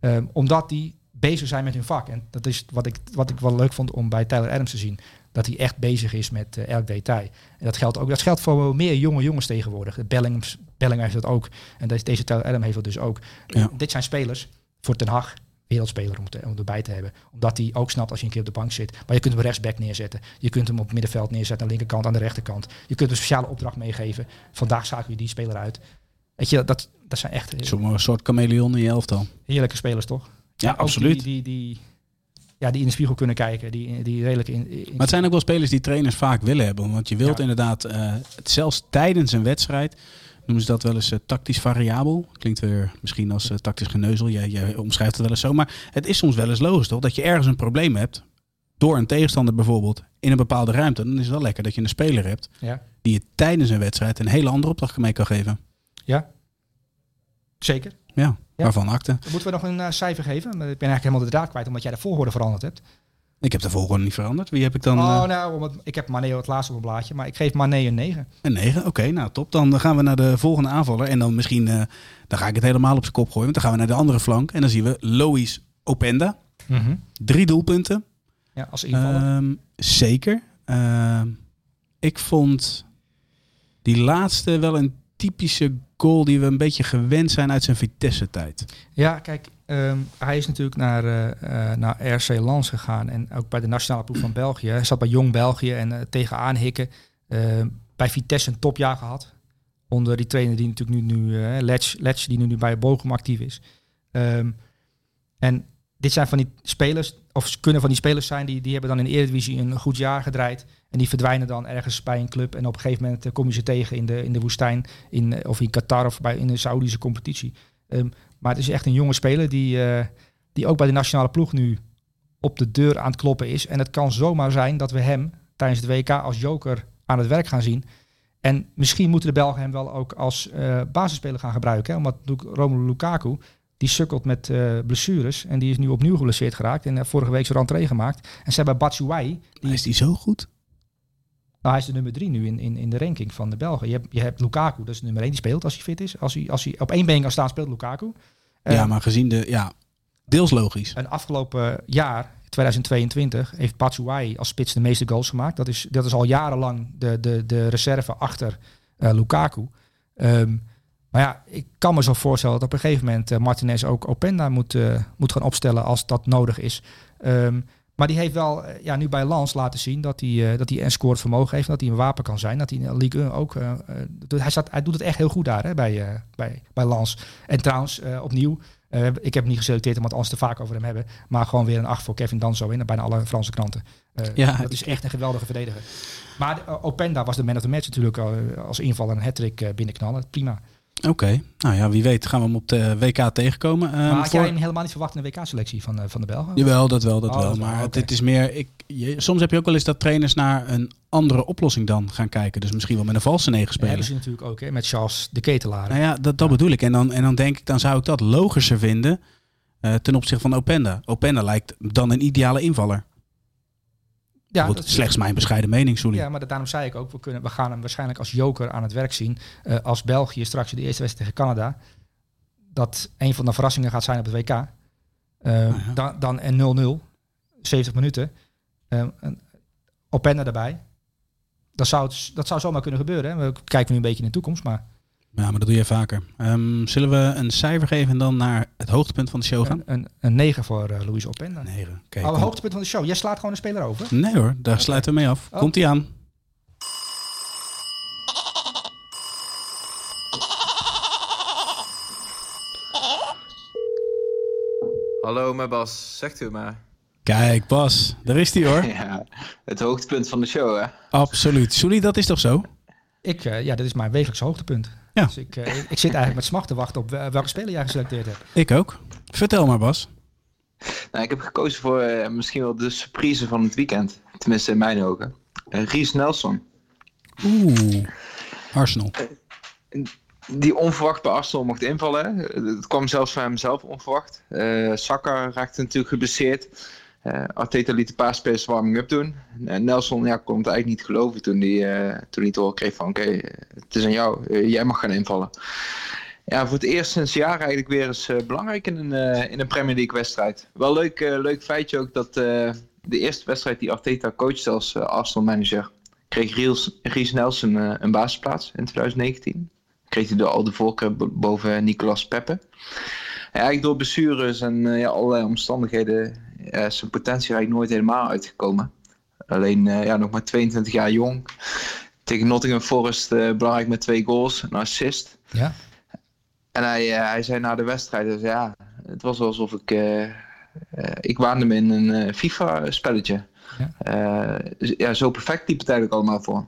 Ehm, omdat die bezig zijn met hun vak. En dat is wat ik, wat ik wel leuk vond om bij Tyler Adams te zien. Dat hij echt bezig is met eh, elk detail. En dat geldt ook. Dat geldt voor meer jonge jongens tegenwoordig. Bellingham, Bellingham heeft dat ook. En deze, deze Tyler Adams heeft dat dus ook. Ja. Dit zijn spelers voor Ten Hag. Wereldspeler om, te, om erbij te hebben. Omdat hij ook snapt als je een keer op de bank zit. Maar je kunt hem rechtsback neerzetten. Je kunt hem op het middenveld neerzetten. Aan de linkerkant, aan de rechterkant. Je kunt een speciale opdracht meegeven. Vandaag zagen we die speler uit. Weet je, dat, dat zijn echt Zo'n soort chameleon in je elftal. heerlijke spelers, toch? Ja, absoluut. Die, die, die, ja, die in de spiegel kunnen kijken. Die, die redelijk in, in- Maar het zijn ook wel spelers die trainers vaak willen hebben. Want je wilt Ja. inderdaad, eh, het zelfs tijdens een wedstrijd, noemen ze dat wel eens eh, tactisch variabel. Klinkt weer misschien als eh, tactisch geneuzel. Jij, jij omschrijft het wel eens zo. Maar het is soms wel eens logisch toch? Dat je ergens een probleem hebt. Door een tegenstander bijvoorbeeld in een bepaalde ruimte. Dan is het wel lekker dat je een speler hebt ja. die je tijdens een wedstrijd een hele andere opdracht mee kan geven. ja, zeker. Ja, Ja. waarvan akte. Moeten we nog een eh, cijfer geven? Ik ben eigenlijk helemaal de draad kwijt, omdat jij de volgorde veranderd hebt. Ik heb de volgorde niet veranderd. Wie heb ik dan? oh, eh, nou, omdat, ik heb Mane het laatste op een blaadje, maar ik geef Mane een 9. Een 9, oké, nou top. Dan gaan we naar de volgende aanvaller. En dan misschien, eh, dan ga ik het helemaal op zijn kop gooien. Want dan gaan we naar de andere flank. En dan zien we Lois Openda. Drie doelpunten. Ja, als invaller. Ehm, zeker. Ehm, ik vond die laatste wel een typische goal die we een beetje gewend zijn uit zijn Vitesse-tijd. Ja, kijk, ehm, hij is natuurlijk naar, eh, eh, naar RC Lens gegaan en ook bij de nationale ploeg van België. Hij zat bij Jong België en eh, tegenaan hikken. Uh, bij Vitesse een topjaar gehad. Onder die trainer die natuurlijk nu, nu Letch, Letch, die nu bij Bochum actief is. Um, en dit zijn van die spelers, of kunnen van die spelers zijn, die, die hebben dan in de Eredivisie een goed jaar gedraaid. En die verdwijnen dan ergens bij een club. En op een gegeven moment kom je ze tegen in de, in de woestijn, in, of in Qatar of bij, in de Saoedische competitie. Maar het is echt een jonge speler die, uh, die ook bij de nationale ploeg nu op de deur aan het kloppen is. En het kan zomaar zijn dat we hem tijdens het WK als joker aan het werk gaan zien. En misschien moeten de Belgen hem wel ook als uh, basisspeler gaan gebruiken. Hè? Omdat Romelu Lukaku, die sukkelt met uh, blessures. En die is nu opnieuw geblesseerd geraakt. En vorige week zijn rentree gemaakt. En ze hebben Batshuayi. Die is die zo goed? Nou, hij is de nummer drie nu in, in, in de ranking van de Belgen. Je hebt, je hebt Lukaku, dat is de nummer één, die speelt als hij fit is. Als hij, als hij op één been kan staan, speelt Lukaku. ja, maar gezien de... Ja, deels logisch. En afgelopen jaar 2022 heeft Batshuayi als spits de meeste goals gemaakt. Dat is, dat is al jarenlang de, de, de reserve achter uh, Lukaku. Um, maar ja, ik kan me zo voorstellen dat op een gegeven moment uh, Martinez ook Openda moet, uh, moet gaan opstellen als dat nodig is. Um, maar die heeft wel ja, nu bij Lans laten zien dat hij, dat hij een scoort vermogen heeft. Dat hij een wapen kan zijn. Dat hij in de Ligue 1 ook... hij, staat, hij doet het echt heel goed daar hè, bij, bij, bij Lans. En trouwens, opnieuw, ik heb hem niet geselecteerd omdat we het te vaak over hem hebben. Maar gewoon weer een 8 voor Kevin Danzo in bijna alle Franse kranten. Ja, dat is echt een geweldige verdediger. Maar Openda was de man of the match natuurlijk als invaller een hat-trick binnenknallen. Prima. Oké, nou ja, wie weet gaan we hem op de WK tegenkomen. Maar um, had voor... jij hem helemaal niet verwacht in de WK-selectie van, van de Belgen? Jawel, dat wel, dat oh, wel. maar okay. dit is meer, ik, je, soms heb je ook wel eens dat trainers naar een andere oplossing dan gaan kijken. Dus misschien wel met een valse negen spelen. Dat hebben ze natuurlijk ook, hè, met Charles de Ketelaar. Nou ja, dat, dat ja. bedoel ik. En dan, en dan denk ik, dan zou ik dat logischer vinden uh, ten opzichte van Openda. Openda lijkt dan een ideale invaller. Ja, dat is slechts mijn bescheiden mening, sorry. Ja, maar daarom zei ik ook, we, kunnen, we gaan hem waarschijnlijk als joker aan het werk zien. Uh, als België straks de eerste wedstrijd tegen Canada, dat een van de verrassingen gaat zijn op het WK. Uh, oh ja. Dan, dan en 0-0, 70 minuten. Uh, Openda erbij. Dat zou, het, dat zou zomaar kunnen gebeuren. Hè. We kijken nu een beetje in de toekomst, maar... Ja, maar dat doe je vaker. Um, zullen we een cijfer geven en dan naar het hoogtepunt van de show gaan? Een, een, een 9 voor uh, Louis Openda. 9. Okay, Alle hoogtepunt van de show. Jij slaat gewoon een speler over? Nee hoor, daar okay. sluiten we mee af. Oh. Komt hij aan. Hallo, mijn Bas. Zegt u maar. Kijk, Bas, daar is hij hoor. Ja, het hoogtepunt van de show, hè? Absoluut. Sully, dat is toch zo? Ik, uh, ja, dat is mijn wekelijkse hoogtepunt. Ja. Dus ik, uh, ik, ik, zit eigenlijk met smacht te wachten op welke speler jij geselecteerd hebt. Ik ook. Vertel maar, Bas. Nou, ik heb gekozen voor uh, misschien wel de surprise van het weekend. Tenminste, in mijn ogen. Ries Nelson. Oeh, Arsenal. die onverwacht bij Arsenal mocht invallen. Het kwam zelfs van hemzelf onverwacht. Saka raakte natuurlijk geblesseerd. Uh, Arteta liet een paar spelers warming-up doen. Uh, Nelson ja, kon het eigenlijk niet geloven toen hij, uh, toen hij kreeg van oké, het is aan jou, jij mag gaan invallen. Ja, voor het eerst sinds jaar eigenlijk weer eens belangrijk in een, in een Premier League wedstrijd. Wel leuk, leuk feitje ook dat de eerste wedstrijd die Arteta coachte als Arsenal manager, kreeg Ries, Ries Nelson een basisplaats in 2019. Kreeg hij door al de voorkeur boven Nicolas Peppe. Eigenlijk door blessures en ja, allerlei omstandigheden zijn potentie eigenlijk nooit helemaal uitgekomen. Alleen uh, ja, nog maar 22 jaar jong. Tegen Nottingham Forest uh, belangrijk met twee goals, een assist. Ja. En hij, hij zei na de wedstrijd, dus, ja, het was alsof ik... ik waande me in een FIFA-spelletje. Ja. Ja, zo perfect liep het eigenlijk allemaal voor.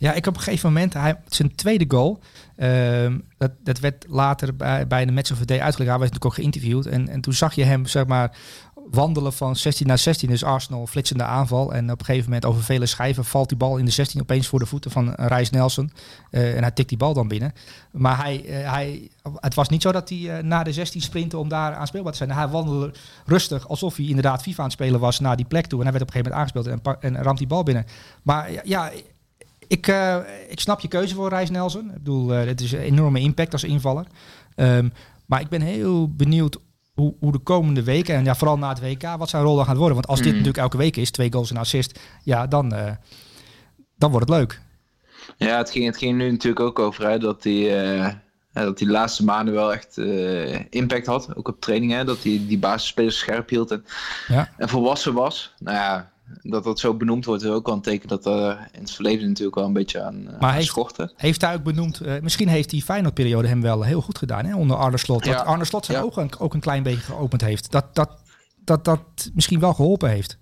Ja, ik op een gegeven moment, hij, zijn tweede goal, uh, dat, dat werd later bij, bij de Match of the Day uitgelegd. Hij werd natuurlijk ook geïnterviewd. En, en toen zag je hem, zeg maar, wandelen van 16 naar 16. Dus Arsenal flitsende aanval. En op een gegeven moment over vele schijven valt die bal in de 16 opeens voor de voeten van Reis Nelson. Uh, en hij tikt die bal dan binnen. Maar hij, uh, hij, het was niet zo dat hij naar de 16 sprintte om daar aanspeelbaar te zijn. Hij wandelde rustig alsof hij inderdaad FIFA aan het spelen was naar die plek toe. En hij werd op een gegeven moment aangespeeld en, en ramt die bal binnen. Maar ja, ik, ik snap je keuze voor Reis Nelson. Ik bedoel, het is een enorme impact als invaller. Um, maar ik ben heel benieuwd hoe, hoe de komende weken, en ja, vooral na het WK, wat zijn rol dan gaat worden. Want als dit mm. natuurlijk elke week is, twee goals en assist, ja, dan, uh, dan wordt het leuk. Ja, het ging, het ging nu natuurlijk ook over hè, dat die, uh, dat die laatste maanden wel echt uh, impact had, ook op trainingen. Dat hij die basisspelers scherp hield en, ja. en volwassen was. Nou ja, dat dat zo benoemd wordt, is ook wel een teken dat er in het verleden natuurlijk wel een beetje aan, uh, maar heeft, schortte. Heeft hij ook benoemd, uh, misschien heeft die Feyenoord-periode hem wel heel goed gedaan hè, onder Arne Slot. Dat Ja. Arne Slot zijn Ja. ogen ook een klein beetje geopend heeft. Dat dat, dat, dat misschien wel geholpen heeft.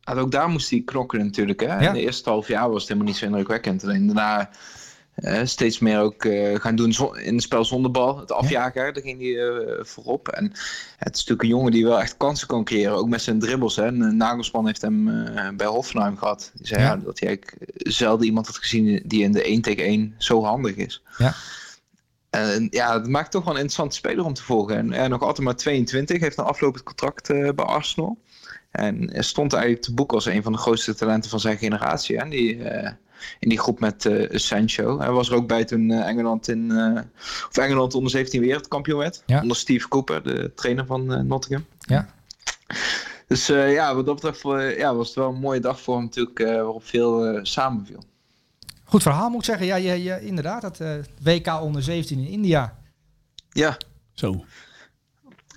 Ja, ook daar moest hij knokken natuurlijk. Hè? Ja. In de eerste half jaar was het helemaal niet zo indrukwekkend. Alleen daarna eh, steeds meer ook eh, gaan doen in het spel zonder bal. Het afjagen, daar ging hij eh, voorop. En het is natuurlijk een jongen die wel echt kansen kan creëren. Ook met zijn dribbles. Hè? En, eh, Nagelsman heeft hem eh, bij Hoffenheim gehad. Die zei Ja. ja. dat hij zelden iemand had gezien die in de 1 tegen 1 zo handig is. Ja. En ja, het maakt toch wel een interessante speler om te volgen. En eh, nog altijd maar 22, heeft een aflopend contract eh, bij Arsenal. En stond eigenlijk te boek als een van de grootste talenten van zijn generatie. Hè? Die, eh, in die groep met eh, Sancho. Hij was er ook bij toen eh, Engeland, in, eh, of Engeland onder 17 wereldkampioen werd. Ja. Onder Steve Cooper, de trainer van eh, Nottingham. Ja. Dus eh, ja, wat dat betreft ja, was het wel een mooie dag voor hem natuurlijk, eh, waarop veel eh, samenviel. Goed verhaal moet ik zeggen. Ja, ja, ja inderdaad. Dat eh, WK onder 17 in India. Ja, Zo.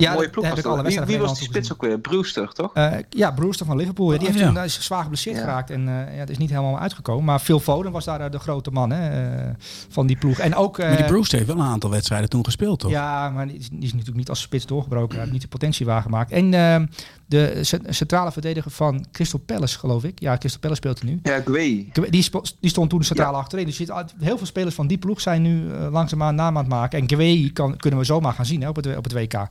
Ja, mooie ploeg heb was ik alle. Wie, wie was die spits ook weer? Brewster, toch? Eh, ja, Brewster van Liverpool. Ja, die Oh, heeft ja. toen daar is zwaar geblesseerd Ja. geraakt. En eh, ja, het is niet helemaal uitgekomen. Maar Phil Foden was daar eh, de grote man hè, eh, van die ploeg. En ook... Maar die Bruce heeft wel een aantal wedstrijden toen gespeeld, toch? Ja, maar die is, die is natuurlijk niet als spits doorgebroken. Hij heeft niet de potentie waargemaakt. En ehm, de cent- centrale verdediger van Crystal Palace, geloof ik. Ja, Crystal Palace speelt er nu. Ja, Gwee. Die, stond toen centraal achterin. Dus je ziet, al- heel veel spelers van die ploeg zijn nu langzaamaan naam aan het maken. En Gwee kan, kunnen we zomaar gaan zien hè, op, het, op het WK.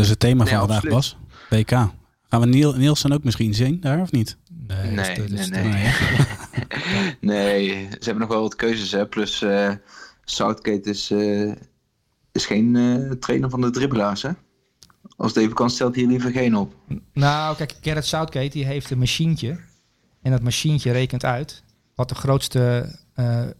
Dat is het thema van vandaag, absoluut. Bas. WK. Gaan we Niel, Nielsen ook misschien zien daar, of niet? Nee, Nee, nee, nee. Nee, ze hebben nog wel wat keuzes. Hè. Plus eh, Southgate is, eh, is geen eh, trainer van de dribbelaars. Hè? Als het even kan, stelt hij liever geen op. Nou, kijk, Gerrit Southgate die heeft een machientje. En dat machientje rekent uit wat de grootste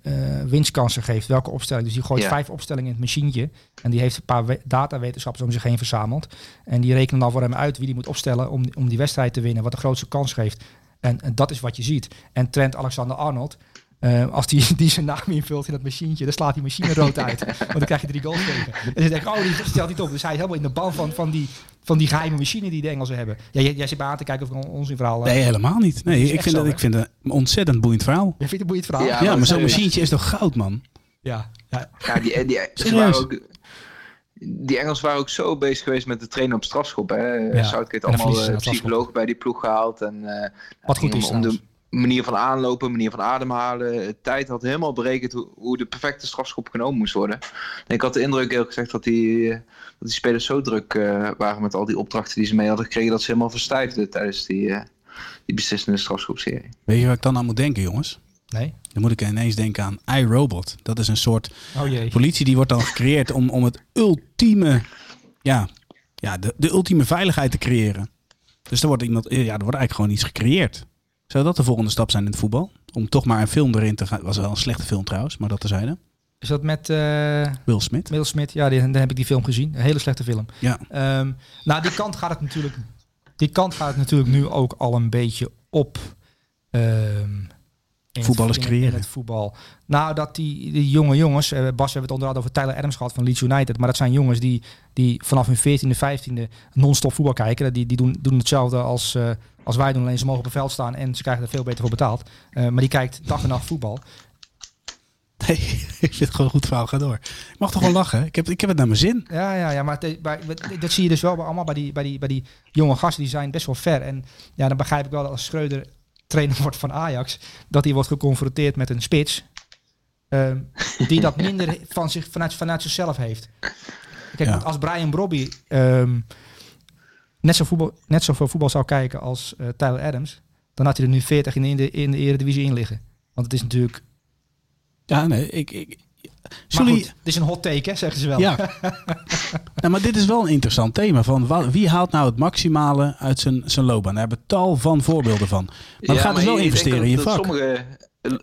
eh, winstkansen geeft. Welke opstelling. Dus die gooit Ja. vijf opstellingen in het machientje. En die heeft een paar we- datawetenschappers om zich heen verzameld. En die rekenen dan voor hem uit wie die moet opstellen om, om die wedstrijd te winnen. Wat de grootste kans geeft. En, en dat is wat je ziet. En Trent Alexander-Arnold, eh, als die, die zijn naam invult in dat machientje, dan slaat die machine rood uit. Want dan krijg je drie goals tegen. En dan denk ik, oh, die stelt niet op. Dus hij is helemaal in de ban van, van, die, van die geheime machine die de Engelsen hebben. Ja, jij, jij zit bij aan te kijken of ik ons in verhaal... eh, Nee, helemaal niet. Nee, ik vind, zo, dat, hè? ik vind het een ontzettend boeiend verhaal. Jij vindt het een boeiend verhaal? Ja. Ja. Ja, Ja, maar zo'n machientje is toch goud, man? ja. Ja, die, die, waren ook, die Engels waren ook zo bezig geweest met de trainen op strafschop. Hè? Ja, Southgate allemaal eh, psychologen bij die ploeg gehaald. En, eh, Wat goed is om, om de trouwens. Manier van aanlopen, manier van ademhalen. De tijd had helemaal berekend hoe, hoe de perfecte strafschop genomen moest worden. En ik had de indruk eerlijk gezegd dat die, eh, dat die spelers zo druk eh, waren met al die opdrachten die ze mee hadden gekregen. Dat ze helemaal verstijfden tijdens die, eh, die beslissende strafschopserie. Weet je wat ik dan aan moet denken, jongens? Nee? Dan moet ik ineens denken aan iRobot. Dat is een soort Oh jee. politie die wordt dan gecreëerd om, om het ultieme, ja, ja de, de ultieme veiligheid te creëren. Dus er wordt, iemand, ja, er wordt eigenlijk gewoon iets gecreëerd. Zou dat de volgende stap zijn in het voetbal? Om toch maar een film erin te gaan. was wel een slechte film trouwens, maar dat terzijde. Is dat met eh Will Smith. Will Smith? Ja, die, dan heb ik die film gezien. Een hele slechte film. Ja. Ehm, nou, die kant gaat het natuurlijk. Die kant gaat het natuurlijk nu ook al een beetje op. in Voetballers het, in, in creëren. het voetbal. Nou, dat die, die jonge jongens. eh, Bas, we hebben het onder andere over Tyler Adams gehad van Leeds United. Maar dat zijn jongens die, die vanaf hun 14e, 15e non-stop voetbal kijken. Die, die doen, doen hetzelfde als, eh, als wij doen. Alleen ze mogen op het veld staan en ze krijgen er veel beter voor betaald. Eh, maar die kijkt dag en nacht voetbal. Nee, ik vind het gewoon een goed verhaal. Ga door. Ik mag toch wel lachen? Ik heb, ik heb het naar mijn zin. Ja, ja, ja maar het- bij, dat zie je dus wel bij, allemaal bij die, bij, die, bij die jonge gasten. Die zijn best wel ver. En ja, dan begrijp ik wel dat als Schreuder trainer wordt van Ajax, dat hij wordt geconfronteerd met een spits. ehm, die dat minder van zich, vanuit, vanuit zichzelf heeft. Kijk, Ja. als Brian Brobby ehm, net, zo voetbal, net zoveel voetbal zou kijken als eh, Tyler Adams, dan had hij er nu 40 in de, in de, Eredivisie in liggen. Want het is natuurlijk... Ja, nee, ik... ik Maar Sorry, goed, het is een hot take, hè, zeggen ze wel. Ja. nou, maar dit is wel een interessant thema. Van wie haalt nou het maximale uit zijn, zijn loopbaan? Daar hebben we tal van voorbeelden van. Maar dan gaat dus wel investeren in je vak. Sommige,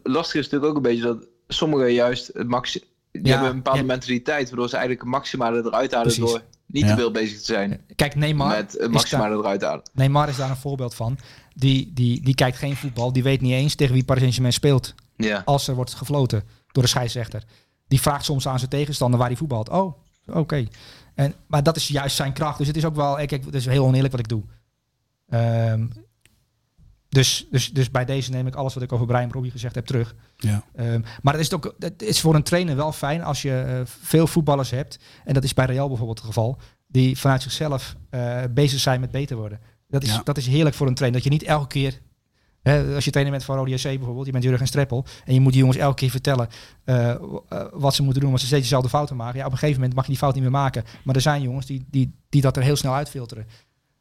lastig is natuurlijk ook een beetje dat sommigen juist het maxi die Ja, hebben een bepaalde ja. mentaliteit waardoor ze eigenlijk het maximale eruit halen Precies. door niet Ja. te veel bezig te zijn Kijk, Neymar, met het is daar, maximale eruit halen. Neymar is daar een voorbeeld van. Die, die, die kijkt geen voetbal. Die weet niet eens tegen wie Paris Saint-Germain speelt. Ja. Als er wordt gefloten door de scheidsrechter. Die vraagt soms aan zijn tegenstander waar hij voetbalt. Oh, oké. En Maar dat is juist zijn kracht. Dus het is ook wel... eh, Kijk, het is heel oneerlijk wat ik doe. Ehm, Dus, dus, dus bij deze neem ik alles wat ik over Brian Robbie gezegd heb terug. Ja. Ehm, maar het is, ook, het is voor een trainer wel fijn als je eh, veel voetballers hebt. En dat is bij Real bijvoorbeeld het geval. Die vanuit zichzelf eh, bezig zijn met beter worden. Dat is, Ja. dat is heerlijk voor een trainer. Dat je niet elke keer... Hè, als je trainer bent van Rode JC bijvoorbeeld. Je bent Jurgen Streppel. En je moet die jongens elke keer vertellen eh, wat ze moeten doen. Want ze steeds dezelfde fouten maken. Ja, op een gegeven moment mag je die fout niet meer maken. Maar er zijn jongens die, die, die dat er heel snel uitfilteren.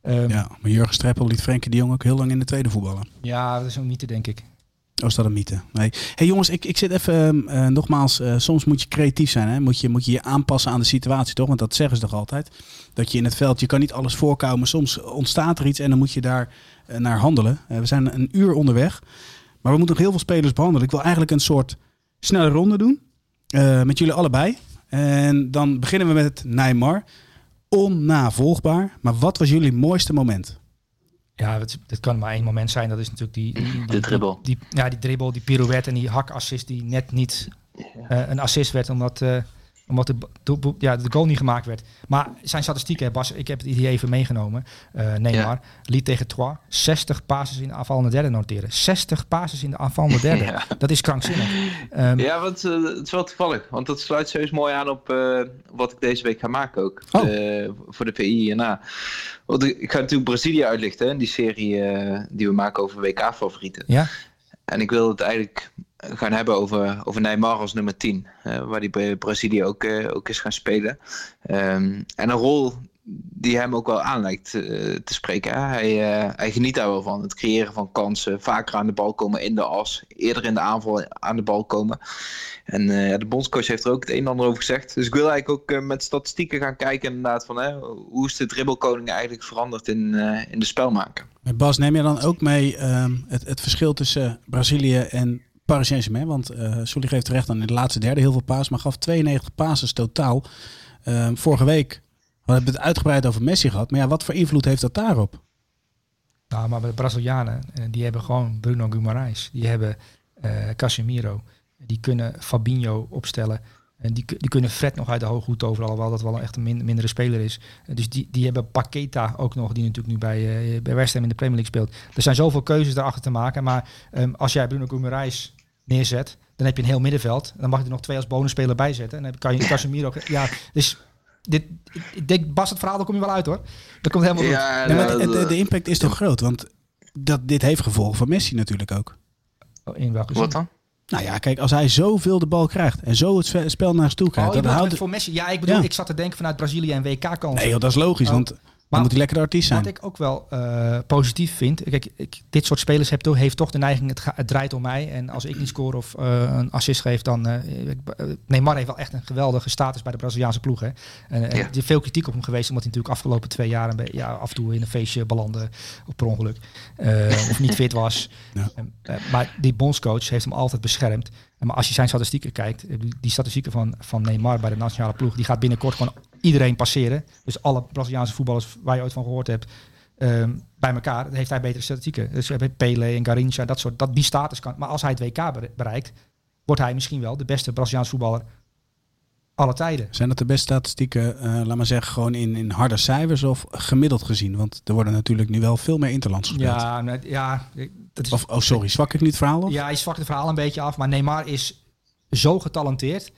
Ehm, ja, maar Jurgen Streppel liet Frenkie de Jong ook heel lang in de tweede voetballen. ja, dat is niet te denk ik. Oh, is dat een mythe? Nee. hey jongens, ik, ik zit even, eh, nogmaals, eh, soms moet je creatief zijn. Hè? Moet, je, moet je je aanpassen aan de situatie, toch? Want dat zeggen ze toch altijd. Dat je in het veld, je kan niet alles voorkomen. Soms ontstaat er iets en dan moet je daar eh, naar handelen. We zijn een uur onderweg. Maar we moeten nog heel veel spelers behandelen. Ik wil eigenlijk een soort snelle ronde doen. met jullie allebei. En dan beginnen we met Neymar. Onnavolgbaar. Maar wat was jullie mooiste moment? Ja, het, het kan maar één moment zijn. Dat is natuurlijk die... die, die De dribbel. Die, ja, die dribbel, die pirouette en die hakassist die net niet eh, een assist werd. Omdat, eh, omdat de, de, ja, de goal niet gemaakt werd. Maar zijn statistieken, Bas, ik heb het hier even meegenomen. Eh Neymar liet tegen Troyes 60 passes in de aanvallende derde noteren. 60 passes in de aanvallende derde. Ja. Dat is krankzinnig. Ehm, Ja, want eh, het is wel toevallig. Want dat sluit serieus mooi aan op eh, wat ik deze week ga maken ook. Oh. Voor de PI hierna. Want ik ga natuurlijk Brazilië uitlichten. hè, Die serie die we maken over WK-favorieten. ja? En ik wil het eigenlijk gaan hebben over, over Neymar als nummer 10. eh, waar die bij Brazilië ook, eh, ook is gaan spelen. Ehm, en een rol die hem ook wel aan lijkt eh, te spreken. Hij, hij geniet daar wel van. Het creëren van kansen. Vaker aan de bal komen in de as. Eerder in de aanval aan de bal komen. En de bondscoach heeft er ook het een en ander over gezegd. Dus ik wil eigenlijk ook met statistieken gaan kijken inderdaad van... Hoe is de dribbelkoning eigenlijk veranderd in, in de spelmaker. Bas, neem je dan ook mee ehm, het, het verschil tussen Brazilië en Paris Saint-Germain? Want eh Sully geeft terecht aan in de laatste derde heel veel paas, maar gaf 92 passes totaal. Ehm, vorige week we hebben het uitgebreid over Messi gehad. Maar ja, wat voor invloed heeft dat daarop? Nou, maar de Brazilianen, eh, die hebben gewoon Bruno Guimarães. Die hebben eh, Casemiro. Die kunnen Fabinho opstellen. En die, die kunnen Fred nog uit de hooghoed over, alhoewel dat wel echt een min- mindere speler is. Dus die, die hebben Paqueta ook nog, die natuurlijk nu bij, eh, bij West Ham in de Premier League speelt. Er zijn zoveel keuzes daarachter te maken. Maar ehm, als jij Bruno Guimarães neerzet, dan heb je een heel middenveld. Dan mag je er nog twee als bonusspeler bij zetten. En dan kan je Casemiro... Ja, dus dit, ik denk, Bas, het verhaal, daar kom je wel uit hoor. Dat komt helemaal goed. Ja, nou, de, de, dat- de impact is toch groot? Want dat, dit heeft gevolgen voor Messi natuurlijk ook. In welke zin? wat dan? Nou ja, kijk, als hij zoveel de bal krijgt en zo het spe- spel naar zich toe Oh, krijgt, je dan houdt voor Messi. Ja, ik bedoel, Ja. ik zat te denken vanuit Brazilië en WK-kansen. Nee, joh, dat is logisch, Oh. want dan moet hij lekker de artiest zijn. Wat ik ook wel eh, positief vind. Kijk, ik, dit soort spelers heeft, toch- heeft toch de neiging, het, ga- het draait om mij. En als ik niet score of eh, een assist geef, dan... eh, Neymar heeft wel echt een geweldige status bij de Braziliaanse ploeg. Hè? En, Ja. er is veel kritiek op hem geweest, omdat hij natuurlijk afgelopen twee jaar een beetje, ja, af en toe in een feestje belandde op per ongeluk. Of niet fit was. Ja. Maar die bondscoach heeft hem altijd beschermd. Maar als je zijn statistieken kijkt, die- die statistieken van, van Neymar bij de nationale ploeg, die gaat binnenkort gewoon iedereen passeren. Dus alle Braziliaanse voetballers waar je ooit van gehoord hebt, ehm, bij elkaar, heeft hij betere statistieken. Dus we hebben Pele en Garincha, dat soort, dat, die status kan. Maar als hij het WK bere- bereikt, wordt hij misschien wel de beste Braziliaanse voetballer alle tijden. Zijn dat de beste statistieken, eh, laat maar zeggen, gewoon in, in harde cijfers of gemiddeld gezien? Want er worden natuurlijk nu wel veel meer interlands gespeeld. Ja, ja, dat is, Of, oh sorry, zwak ik niet het verhaal? Ja, je zwakt het verhaal een beetje af. Maar Neymar is zo getalenteerd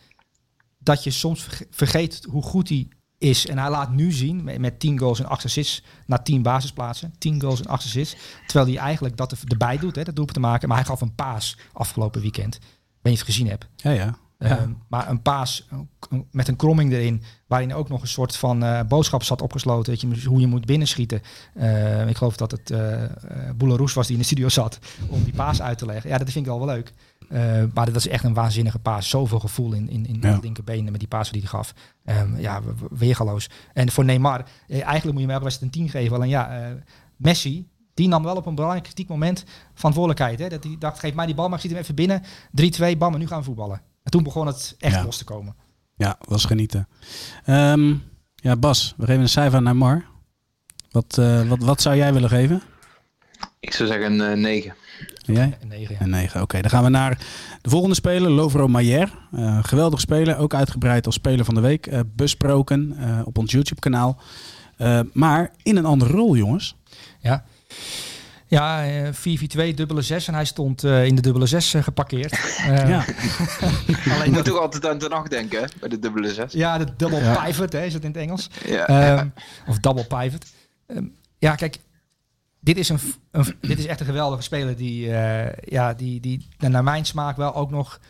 dat je soms verge- vergeet hoe goed hij is. En hij laat nu zien met, met 10 goals en 8 assists na 10 basisplaatsen. 10 goals en 8 assists. Terwijl hij eigenlijk dat er- erbij doet, hè, dat doelpunt te maken. Maar hij gaf een paas afgelopen weekend. Ik weet niet of je het gezien hebt. Ja, ja. Ja. Ehm, maar een paas met een kromming erin, waarin ook nog een soort van eh, boodschap zat opgesloten, dat je, hoe je moet binnenschieten. Eh, ik geloof dat het uh, Boularoes was die in de studio zat om die paas uit te leggen. Ja, dat vind ik al wel leuk. Uh, maar dat is echt een waanzinnige paas. Zoveel gevoel in, in, in Ja. de linkerbenen met die paas die hij gaf. Um, ja, we- we- weergaloos. En voor Neymar, eh, eigenlijk moet je hem elke wedstrijd een 10 geven. Alleen ja, eh, Messi, die nam wel op een belangrijk kritiek moment verantwoordelijkheid. Hè? Dat hij dacht, geef mij die bal, maar ik schiet hem even binnen. 3-2, bam, en nu gaan we voetballen. En toen begon het echt Ja. los te komen. Ja, was genieten. Ehm, ja, Bas, we geven een cijfer aan Neymar. Wat, eh, wat, wat zou jij willen geven? Ik zou zeggen een 9. En jij? Een 9, ja. Een 9. Oké, dan gaan we naar de volgende speler, Lovro Maier. Eh geweldig speler, ook uitgebreid als speler van de week. eh, besproken eh, op ons YouTube-kanaal. Eh, maar in een andere rol, jongens. Ja. Ja, eh, 4-4-2, dubbele 6 en hij stond eh, in de dubbele 6 eh, geparkeerd. Eh, Ja. Je Alleen moet dat, toch altijd aan de nacht denken, hè, bij de dubbele zes. ja, de double Ja. pivot hè, is het in het Engels. Ja. Ehm, of double pivot. Ehm, ja, kijk, dit is, een, een, dit is echt een geweldige speler die, eh, ja, die, die naar mijn smaak wel ook nog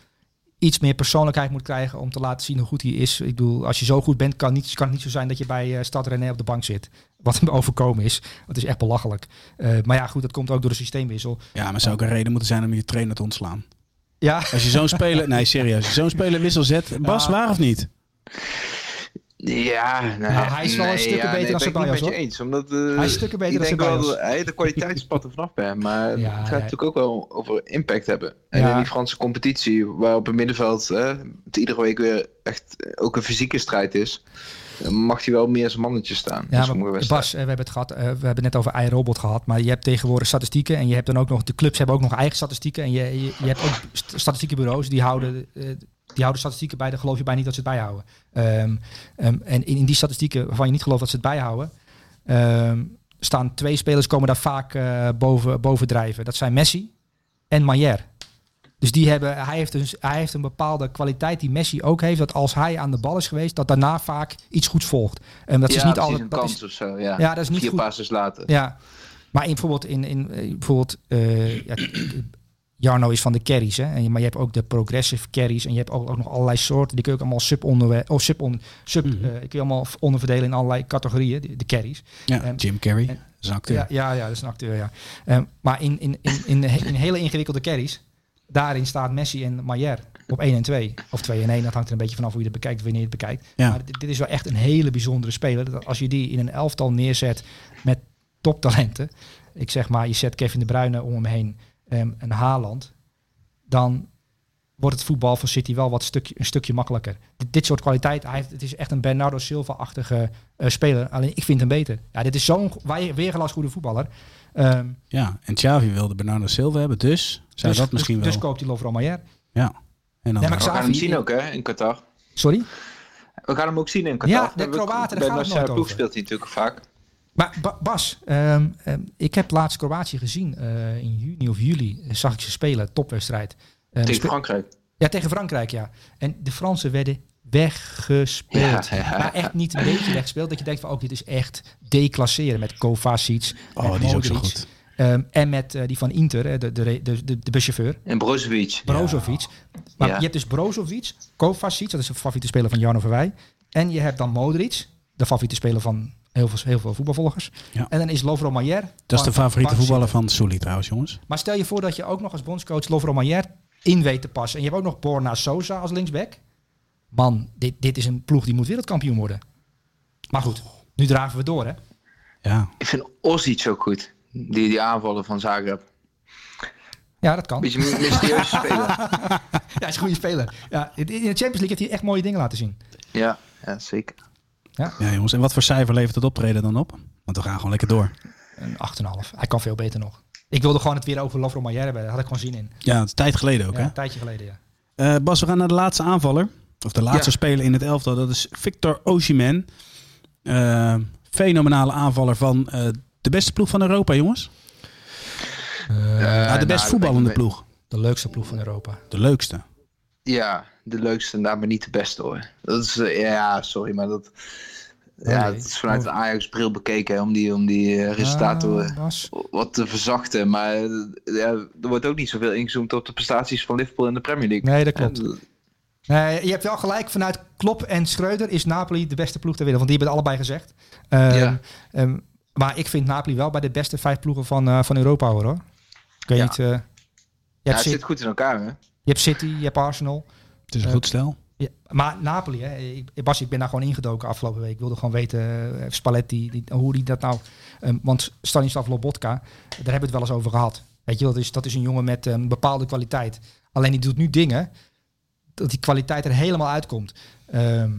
iets meer persoonlijkheid moet krijgen om te laten zien hoe goed hij is. Ik bedoel, als je zo goed bent, kan, niet, kan het niet zo zijn dat je bij eh Stad René op de bank zit. Wat hem overkomen is. Het is echt belachelijk. Eh, maar ja, goed, dat komt ook door de systeemwissel. ja, maar zou ook een reden moeten zijn om je trainer te ontslaan. Ja, Als je zo'n speler... Nee, serieus. Als je zo'n speler wissel zet... Bas, waar of niet? Ja, nee, Nou, hij is wel een stukken ja, beter nee, dan Ceballos, hoor. eens. Omdat, eh, Hij is stukken beter ik dan denk wel hij de kwaliteitsspat er vanaf bent. Maar Ja, het gaat natuurlijk ook wel over impact hebben. En Ja. in die Franse competitie, waar op het middenveld het iedere week weer echt eh, ook een fysieke strijd is, mag hij wel meer zijn mannetje staan. Ja, maar. Bas, eh, we hebben het gehad. eh, we hebben het net over iRobot gehad. Maar je hebt tegenwoordig statistieken. En je hebt dan ook nog. De clubs hebben ook nog eigen statistieken. En je, je, je hebt ook st- statistiekenbureaus die houden. Die houden statistieken bij, daar geloof je bij niet dat ze het bijhouden. Ehm, ehm, en in, in die statistieken waarvan je niet gelooft dat ze het bijhouden, ehm, staan twee spelers komen daar vaak eh, boven, boven drijven. Dat zijn Messi en Maier. Dus die hebben, hij, heeft een, hij heeft een bepaalde kwaliteit die Messi ook heeft. Dat als hij aan de bal is geweest, dat daarna vaak iets goeds volgt. En dat ja, is niet altijd. een dat kans is- of zo. Ja, ja, dat is niet Vier goed. passes later. Ja, maar in, bijvoorbeeld in, in eh, bijvoorbeeld uh, ja, Jarno is van de carries, hè? En, maar je hebt ook de progressive carries en je hebt ook, ook nog allerlei soorten. Die kun je ook allemaal sub onder, of sub on, sub, eh, kun je allemaal onderverdelen in allerlei categorieën, de, de carries. Ja, En- Jim Carrey. en- Dat is een acteur. Ja, ja, ja, dat is een acteur, ja. Ehm, maar in, in, in, in, in hele ingewikkelde carries, daarin staat Messi en Maier op 1 en 2. Of 2 en 1, dat hangt er een beetje vanaf hoe je het bekijkt, wanneer je het bekijkt. Ja. Maar dit, dit is wel echt een hele bijzondere speler. Dat als je die in een elftal neerzet met toptalenten, ik zeg maar, je zet Kevin de Bruyne om hem heen ehm, en Haaland, dan wordt het voetbal van City wel wat stukje, een stukje makkelijker. Dit, dit soort kwaliteit, hij het is echt een Bernardo Silva-achtige eh, speler. Alleen ik vind hem beter. Ja, dit is zo'n we- weergelas goede voetballer. Ehm, Ja, en Xavi wilde Bernardo Silva hebben, dus zou dus, dat misschien dus, wel... dus koopt hij Lovro Maier. ja. En dan, Nee, maar We gaan Xavi- hem zien ook hè, in Qatar. Sorry? We gaan hem ook zien in Qatar. Ja, de We- Kroaten, daar gaat het nooit over. speelt hij natuurlijk vaak. Maar Ba- Bas, ehm, ehm, ik heb laatst Kroatië gezien. eh, in juni of juli eh, zag ik ze spelen, topwedstrijd. Ehm, Tegen Frankrijk. Ja, tegen Frankrijk, ja. En de Fransen werden weggespeeld. Ja, ja. Maar echt niet een beetje weggespeeld. Dat je denkt van, ook dit is echt declasseren met Kovacic. oh, met die is ook zo goed. ehm, en met eh, die van Inter, hè, de, de, de, de, de buschauffeur, En Brozovic. Brozovic. Maar Ja. je hebt dus Brozovic, Kovacic, dat is de favoriete speler van Jarno Verwij. En je hebt dan Modric, de favoriete speler van heel veel, heel veel voetbalvolgers. Ja. En dan is Lovro Maier. Dat is de favoriete voetballer van Souli trouwens, jongens. Maar stel je voor dat je ook nog als bondscoach Lovro Maier in weet te passen. En je hebt ook nog Borna Sosa als linksback. Man, dit, dit is een ploeg die moet wereldkampioen worden. Maar goed, nu draven we door, hè? Ja, Ik vind Ozic ook goed. Die, die aanvallen van Zagreb. Ja, dat kan. Beetje een mysterieuze speler. Ja, hij is een goede speler. Ja, in de Champions League heeft hij echt mooie dingen laten zien. Ja, ja, zeker. Ja, jongens. En wat voor cijfer levert het optreden dan op? Want we gaan gewoon lekker door. Een 8,5. Hij kan veel beter nog. Ik wilde gewoon het weer over Lovro Maier hebben. Daar had ik gewoon zin in. Ja, het is tijd geleden ook, Ja, hè? een tijdje geleden, ja. Eh, Bas, we gaan naar de laatste aanvaller. Of de laatste Ja. speler in het elftal. Dat is Victor Osimhen. Eh, fenomenale aanvaller van eh, de beste ploeg van Europa, jongens. Ja, de best nou, voetballende ben ik- ploeg. De leukste ploeg van Europa. De leukste. Ja, de leukste en daar maar niet de beste hoor. Dat is, ja, sorry, maar dat, ja, het is vanuit de Ajax-bril bekeken hè, om die, om die eh, resultaten Ah, Bas. wat te verzachten. Maar eh, ja, er wordt ook niet zoveel ingezoomd op de prestaties van Liverpool in de Premier League. Nee, dat klopt. En, je hebt wel gelijk. Vanuit Klopp en Schreuder is Napoli de beste ploeg ter wereld. Want die hebben het allebei gezegd. Ehm, Ja. ehm, maar ik vind Napoli wel bij de beste vijf ploegen van, eh, van Europa hoor. hoor. Ik weet Ja. niet. eh, je, ja, hebt het zit goed in elkaar hè. je hebt City, je hebt Arsenal. Het is een Eh, goed stel. Ja, maar Napoli, hè, ik, Bas, ik ben daar gewoon ingedoken afgelopen week. Ik wilde gewoon weten, eh, Spalletti, hoe die dat nou... ehm, want Stanislav Lobotka, daar hebben we het wel eens over gehad. Weet je, dat is, dat is een jongen met een bepaalde kwaliteit. Alleen die doet nu dingen dat die kwaliteit er helemaal uitkomt. Ehm,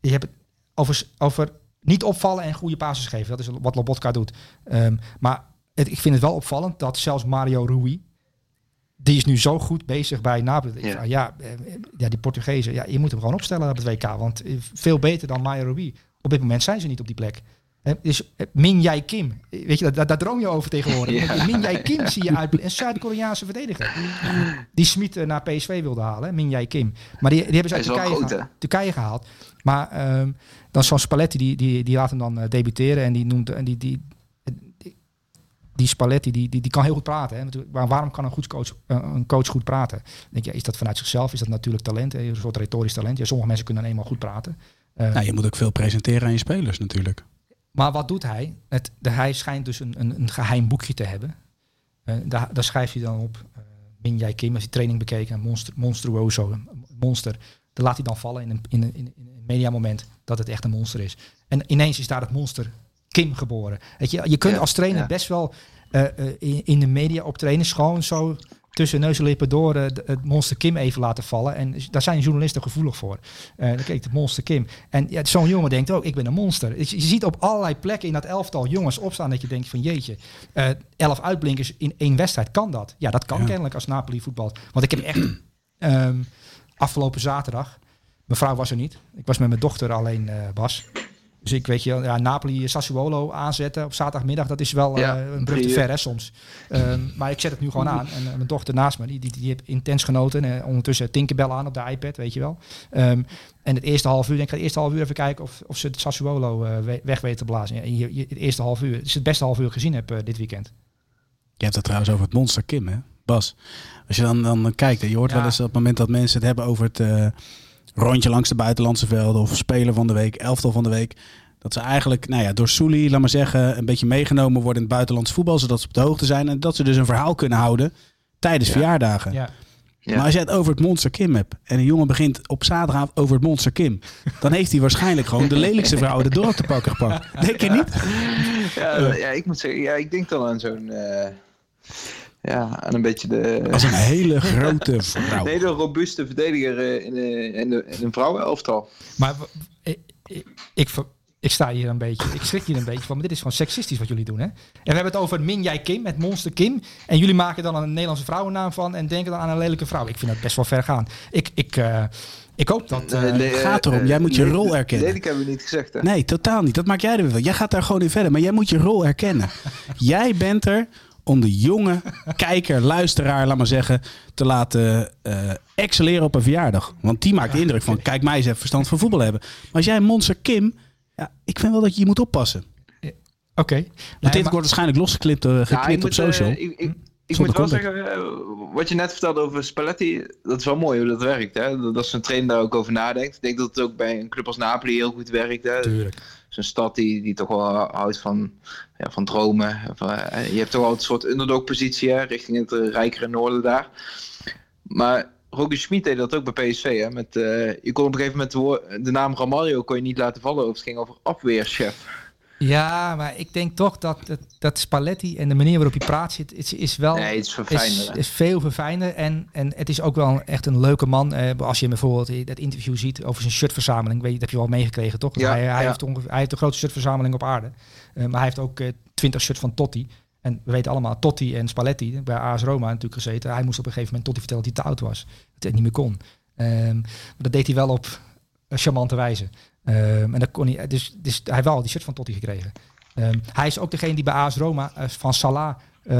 je hebt het over, over niet opvallen en goede basis geven. Dat is wat Lobotka doet. Ehm, maar ik vind het wel opvallend dat zelfs Mario Rui, die is nu zo goed bezig bij Napoli. Ja. Ja, eh, ja, die Portugezen, ja, je moet hem gewoon opstellen op het WK. Want eh, veel beter dan Rui. Op dit moment zijn ze niet op die plek. Eh, eh, Min Jae Kim. Weet je, daar, daar droom je over tegenwoordig. Ja. Min Jae Kim zie je uit. Een Zuid-Koreaanse verdediger. Die Smit eh, naar PSV wilde halen. Min Jae Kim. Maar die, die hebben ze uit Turkije, gehaald. Maar ehm, dan zo'n Spalletti, die, die, die laat hem dan eh, debuteren. En die noemt... En die, die, die Spalletti, die, die, die kan heel goed praten. Hè? Natuurlijk, Maar waarom kan een, goed coach, eh, een coach goed praten? Dan Denk je, is dat vanuit zichzelf? Is dat natuurlijk talent? Een soort retorisch talent? Ja, sommige mensen kunnen eenmaal goed praten. Eh, Nou, je moet ook veel presenteren aan je spelers natuurlijk. maar wat doet hij? Het, de, hij schijnt dus een, een, een geheim boekje te hebben. Eh, daar, daar schrijft hij dan op. eh Min Jae Kim heeft die training bekeken. Monster, monstruoso, monster. Daar laat hij dan vallen in een, in een, in een in een mediamoment dat het echt een monster is. En ineens is daar het monster Kim geboren. Weet je, je kunt Ja, als trainer ja. best wel eh, eh, in, in de media optreden. Gewoon zo tussen neus en lippen door eh, het monster Kim even laten vallen. En daar zijn journalisten gevoelig voor. Eh dan keek het monster Kim. En ja, zo'n jongen denkt ook, ik ben een monster. Dus je ziet op allerlei plekken in dat elftal jongens opstaan dat je denkt van jeetje, eh, elf uitblinkers in één wedstrijd, kan dat? Ja, dat kan Ja. kennelijk als Napoli voetbal. Want ik heb echt ehm, afgelopen zaterdag, mijn vrouw was er niet. Ik was met mijn dochter alleen, eh, Bas. Dus ik weet je, ja, Napoli Sassuolo aanzetten op zaterdagmiddag, dat is wel Ja, eh, een brug te ver hè, soms. Ehm, maar ik zet het nu gewoon aan. En eh, mijn dochter naast me, die, die, die heeft intens genoten. En eh, ondertussen Tinkerbell aan op de iPad, weet je wel. Ehm, en het eerste half uur, denk ik, ga het eerste half uur even kijken of, of ze het Sassuolo eh, we- weg weten te blazen. Ja, en je, je- het eerste half uur, het is het beste half uur gezien heb dit weekend. Je hebt het trouwens over het monster Kim, hè? Bas. Als je dan, dan kijkt, en je hoort Ja. wel eens op het moment dat mensen het hebben over het eh, rondje langs de buitenlandse velden of speler van de week, elftal van de week. Dat ze eigenlijk, nou ja, door Souli, laat maar zeggen, een beetje meegenomen worden in het buitenlands voetbal, zodat ze op de hoogte zijn en dat ze dus een verhaal kunnen houden tijdens Ja. verjaardagen. Ja. Ja. Maar als je het over het monster Kim hebt en een jongen begint op zaterdagavond over het monster Kim, dan heeft hij waarschijnlijk gewoon de lelijkste vrouw het dorp te pakken gepakt. Denk je niet? Ja, ja, ik moet zeggen, ja, ik denk dan aan zo'n. eh, ja, aan een beetje de. Als een hele grote vrouw. een hele robuuste verdediger eh, in, de, in, de, in een vrouwenelftal. Maar ik, ik, ik, ver- ik sta hier een beetje, ik schrik hier een beetje van, maar dit is gewoon seksistisch wat jullie doen, hè? En we hebben het over Min Jae Kim, met Monster Kim. En jullie maken dan een Nederlandse vrouwennaam van en denken dan aan een lelijke vrouw. Ik vind dat best wel ver gaan. Ik, ik, eh, ik hoop dat... eh, Nee, nee, het gaat eh, erom, jij moet je nee, rol erkennen. Lelijk hebben we niet gezegd, hè? Nee, totaal niet. Dat maak jij er weer van. Jij gaat daar gewoon in verder. Maar jij moet je rol herkennen. jij bent er om de jonge kijker, luisteraar, laat maar zeggen, te laten eh, excelleren op een verjaardag. Want die maakt de indruk van, kijk mij eens even verstand van voetbal hebben. Maar als jij monster Kim, ja, ik vind wel dat je je moet oppassen. Oké. Want Nee, dit maar- wordt waarschijnlijk losgeklipt uh, geknipt ik op social. eh, ik, ik, ik Zonder moet wel context. zeggen, wat je net vertelde over Spalletti, dat is wel mooi hoe dat werkt. Hè? Dat, dat zo'n trainer daar ook over nadenkt. Ik denk dat het ook bij een club als Napoli heel goed werkt. Hè? Tuurlijk. Zo'n stad die, die toch wel houdt van, ja, van dromen. Eh, je hebt toch wel een soort underdog-positie richting het eh, rijkere noorden daar. Maar Roger Schmid deed dat ook bij PSV. Hè, met, eh, je kon op een gegeven moment de, naam Ramaljo kon je niet laten vallen. Of het ging over afweerchef. Ja, maar ik denk toch dat, dat, dat Spalletti en de manier waarop hij praat zit, is, is wel... Nee, het is verfijnder. is, veel verfijnder. En, en het is ook wel echt een leuke man. Eh, als je bijvoorbeeld dat interview ziet over zijn shirtverzameling. Weet je, dat heb je wel meegekregen, toch? Ja, hij, hij, ja. heeft ongeveer, hij heeft de grootste shirtverzameling op aarde. Eh, maar hij heeft ook eh, twintig shirts van Totti. En we weten allemaal, Totti en Spalletti, bij AS Roma natuurlijk gezeten. Hij moest op een gegeven moment Totti vertellen dat hij te oud was. Dat hij het niet meer kon. Ehm, maar dat deed hij wel op charmante wijze. Ehm, en dat kon hij, dus, dus hij heeft wel die shirt van Totti gekregen. Ehm, hij is ook degene die bij AS Roma eh, van Salah eh,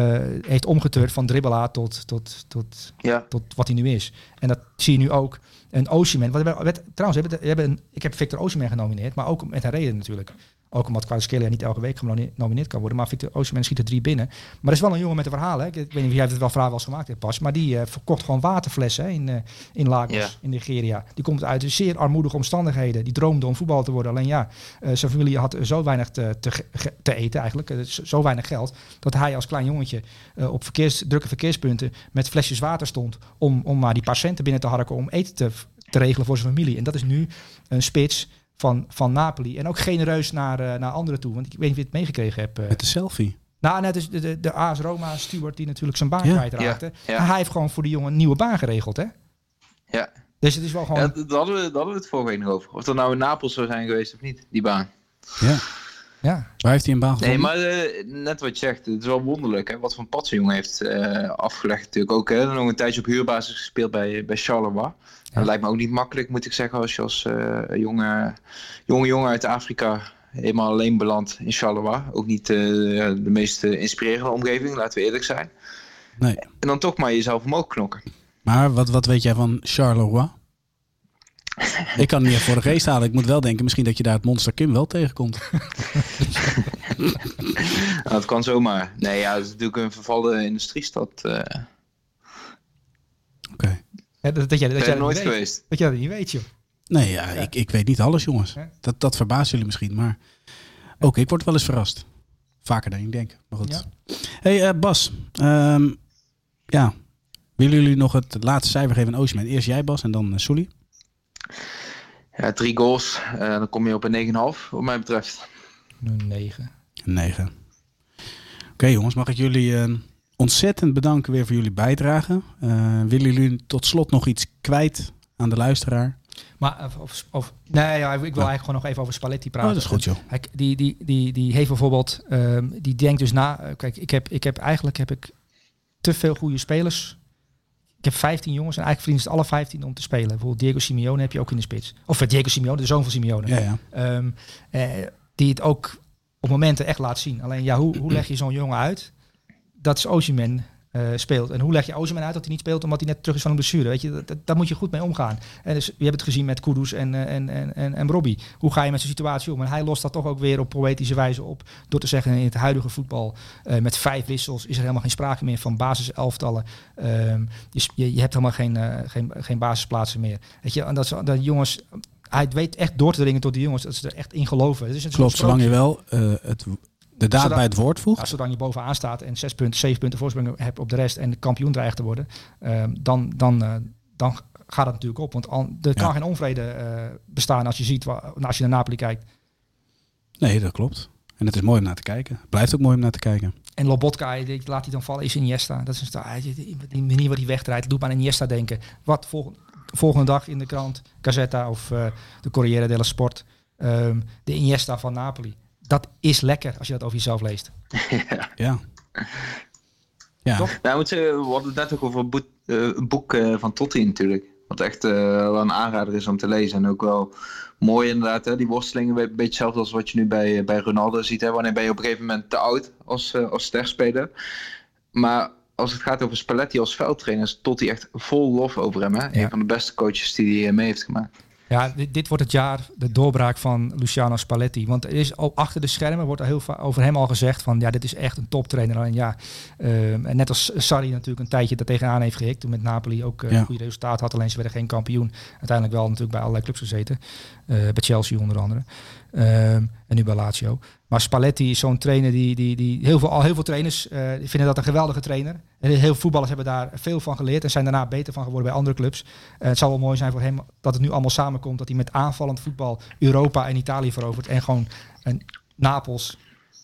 heeft omgeturnd van dribbelaar tot, tot, tot, Ja. tot wat hij nu is. En dat zie je nu ook. Een Osimhen. Wat we, we- trouwens, we hebben, we hebben een, ik heb Victor Osimhen genomineerd, maar ook met een reden natuurlijk. Ook omdat Kvaratskhelia niet elke week genomineerd kan worden. Maar Victor Osimhen schiet er drie binnen. Maar dat is wel een jongen met een verhaal. Hè? Ik, weet niet of jij het wel verhaal wel eens gemaakt hebt pas. Maar die eh, verkocht gewoon waterflessen hè, in, eh, in Lagos, in Nigeria. Die komt uit zeer armoedige omstandigheden. Die droomde om voetbal te worden. Alleen ja, eh, zijn familie had zo weinig te, te, eten eigenlijk. zo- weinig geld. Dat hij als klein jongetje op verkeers, drukke verkeerspunten met flesjes water stond. Om, om maar die paar centen binnen te harken om eten te, te regelen voor zijn familie. En dat is nu een spits van, van Napoli. En ook genereus naar, eh, naar anderen toe. Want ik weet niet of je het meegekregen hebt. eh. Met de selfie. Nou, net is de, de, de AS Roma steward die natuurlijk zijn baan Ja. kwijtraakte. Ja, ja. Hij heeft gewoon voor die jongen een nieuwe baan geregeld, hè? Ja. Dus het is wel gewoon... Ja, daar hadden, we, daar hadden we het vorige week nog over. Of dat nou in Napels zou zijn geweest of niet, die baan. Ja. Ja. Waar heeft hij een baan gevonden? Nee, maar eh, net wat je zegt, het is wel wonderlijk hè, wat voor een pad jongen heeft eh, afgelegd. Natuurlijk ook hè, nog een tijdje op huurbasis gespeeld bij, bij Charleroi. Dat lijkt me ook niet makkelijk, moet ik zeggen, als je als eh, jonge, jonge jongen uit Afrika Helemaal alleen beland in Charleroi. Ook niet uh, de meest inspirerende omgeving, laten we eerlijk zijn. Nee. En dan toch maar jezelf omhoog knokken. Maar wat, wat weet jij van Charleroi? ik kan het niet voor de geest halen. Ik moet wel denken misschien dat je daar het monster Kim wel tegenkomt. nou, dat kan zomaar. Nee, ja, het is natuurlijk een vervallen industriestad. Uh... Oké. Okay. Ja, dat, dat, jij, dat, ben jij nooit niet geweest. Weet. Dat jij dat niet weet, joh. Nee, ja, Ik, ik weet niet alles, jongens. Dat, dat verbaast jullie misschien, maar ook ik word wel eens verrast. Vaker dan ik denk. Maar goed. Ja. Hey uh, Bas, um, ja, willen jullie nog het laatste cijfer geven aan Ocean? Eerst jij Bas en dan uh, Sully. Ja, drie goals. Uh, dan kom je op een 9,5 wat mij betreft. Een 9. Een 9. Oké okay, jongens, mag ik jullie uh, ontzettend bedanken weer voor jullie bijdrage. willen jullie tot slot nog iets kwijt aan de luisteraar? Maar of, of, nee, ja, ik wil eigenlijk gewoon nog even over Spalletti praten. Oh, dat is goed, joh. Hij, die, die, die, die heeft bijvoorbeeld, um, die denkt dus na. kijk, ik heb, ik heb eigenlijk heb ik te veel goede spelers. Ik heb 15 jongens en eigenlijk verdienen ze alle 15 om te spelen. Bijvoorbeeld Diego Simeone heb je ook in de spits. Of Diego Simeone, de zoon van Simeone. Ja, ja. Um, eh, die het ook op momenten echt laat zien. Alleen ja, hoe, hoe leg je zo'n jongen uit? Dat is Osimhen. Uh, speelt. En hoe leg je Osimhen uit dat hij niet speelt omdat hij net terug is van een blessure? Weet je, dat, dat, daar moet je goed mee omgaan. En dus, je hebt het gezien met Kudus en, uh, en, en, en, en Robbie. Hoe ga je met zo'n situatie om? En hij lost dat toch ook weer op poëtische wijze op. Door te zeggen in het huidige voetbal uh, met vijf wissels is er helemaal geen sprake meer van basiselftallen. Dus je, je hebt helemaal geen, geen, geen basisplaatsen meer. Weet je, en dat, dat jongens hij weet echt door te dringen tot die jongens dat ze er echt in geloven. Het Klopt, zolang je wel uh, het de daad bij het woord voegt. Zodat je bovenaan staat en zes punten, zeven punten voorsprong hebt op de rest en de kampioen dreigt te worden, uh, dan, dan, uh, dan gaat het natuurlijk op. Want al, er kan Ja. geen onvrede uh, bestaan als je ziet, waar, als je naar Napoli kijkt. Nee, dat klopt. En het is mooi om naar te kijken. Het blijft ook mooi om naar te kijken. En Lobotka, laat hij dan vallen, is Iniesta. Dat is een sta- die, manier waarop hij wegdraait, doet me aan Iniesta denken. Wat volg, volgende dag in de krant, Gazzetta of uh, de Corriere dello Sport, um, de Iniesta van Napoli. Dat is lekker als je dat over jezelf leest. ja. Ja. Ja. Nou, ik moet zeggen, we hadden het net ook over een boek, uh, een boek uh, van Totti natuurlijk. Wat echt uh, wel een aanrader is om te lezen. En ook wel mooi inderdaad, hè? die worstelingen. Een beetje hetzelfde als wat je nu bij, bij Ronaldo ziet. Hè? Wanneer ben je op een gegeven moment te oud als, als sterspeler. Maar als het gaat over Spalletti als veldtrainer, is Totti echt vol lof over hem. Hè? Ja. Een van de beste coaches die hij mee heeft gemaakt. Ja, dit, dit, wordt het jaar, de doorbraak van Luciano Spalletti. Want er is al achter de schermen wordt er heel vaak over hem al gezegd van ja, dit is echt een toptrainer. En ja, uh, en net als Sarri natuurlijk een tijdje daar tegenaan heeft gehikt. Toen met Napoli ook uh, Ja. een goede resultaat had. Alleen ze werden geen kampioen. Uiteindelijk wel natuurlijk bij allerlei clubs gezeten. Uh, bij Chelsea onder andere. Um, en nu bij Lazio. Maar Spalletti is zo'n trainer die, die, die heel veel, al heel veel trainers uh, vinden dat een geweldige trainer. En heel veel voetballers hebben daar veel van geleerd en zijn daarna beter van geworden bij andere clubs. Uh, het zal wel mooi zijn voor hem dat het nu allemaal samenkomt. Dat hij met aanvallend voetbal Europa en Italië verovert. En gewoon een Napels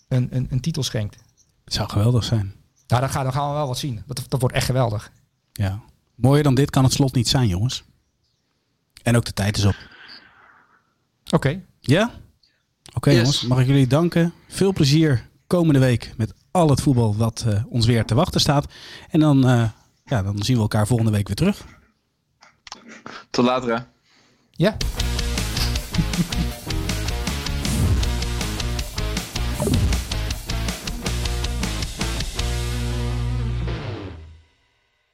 een, een, een titel schenkt. Het zou geweldig zijn. Nou, dan, gaan, dan gaan we wel wat zien. Dat, dat wordt echt geweldig. Ja. Mooier dan dit kan het slot niet zijn, jongens. En ook de tijd is op. Oké. Okay. Ja? Oké okay, Yes. jongens, mag ik jullie danken. Veel plezier komende week met al het voetbal wat uh, ons weer te wachten staat. En dan, uh, ja, dan zien we elkaar volgende week weer terug. Tot later hè. Ja.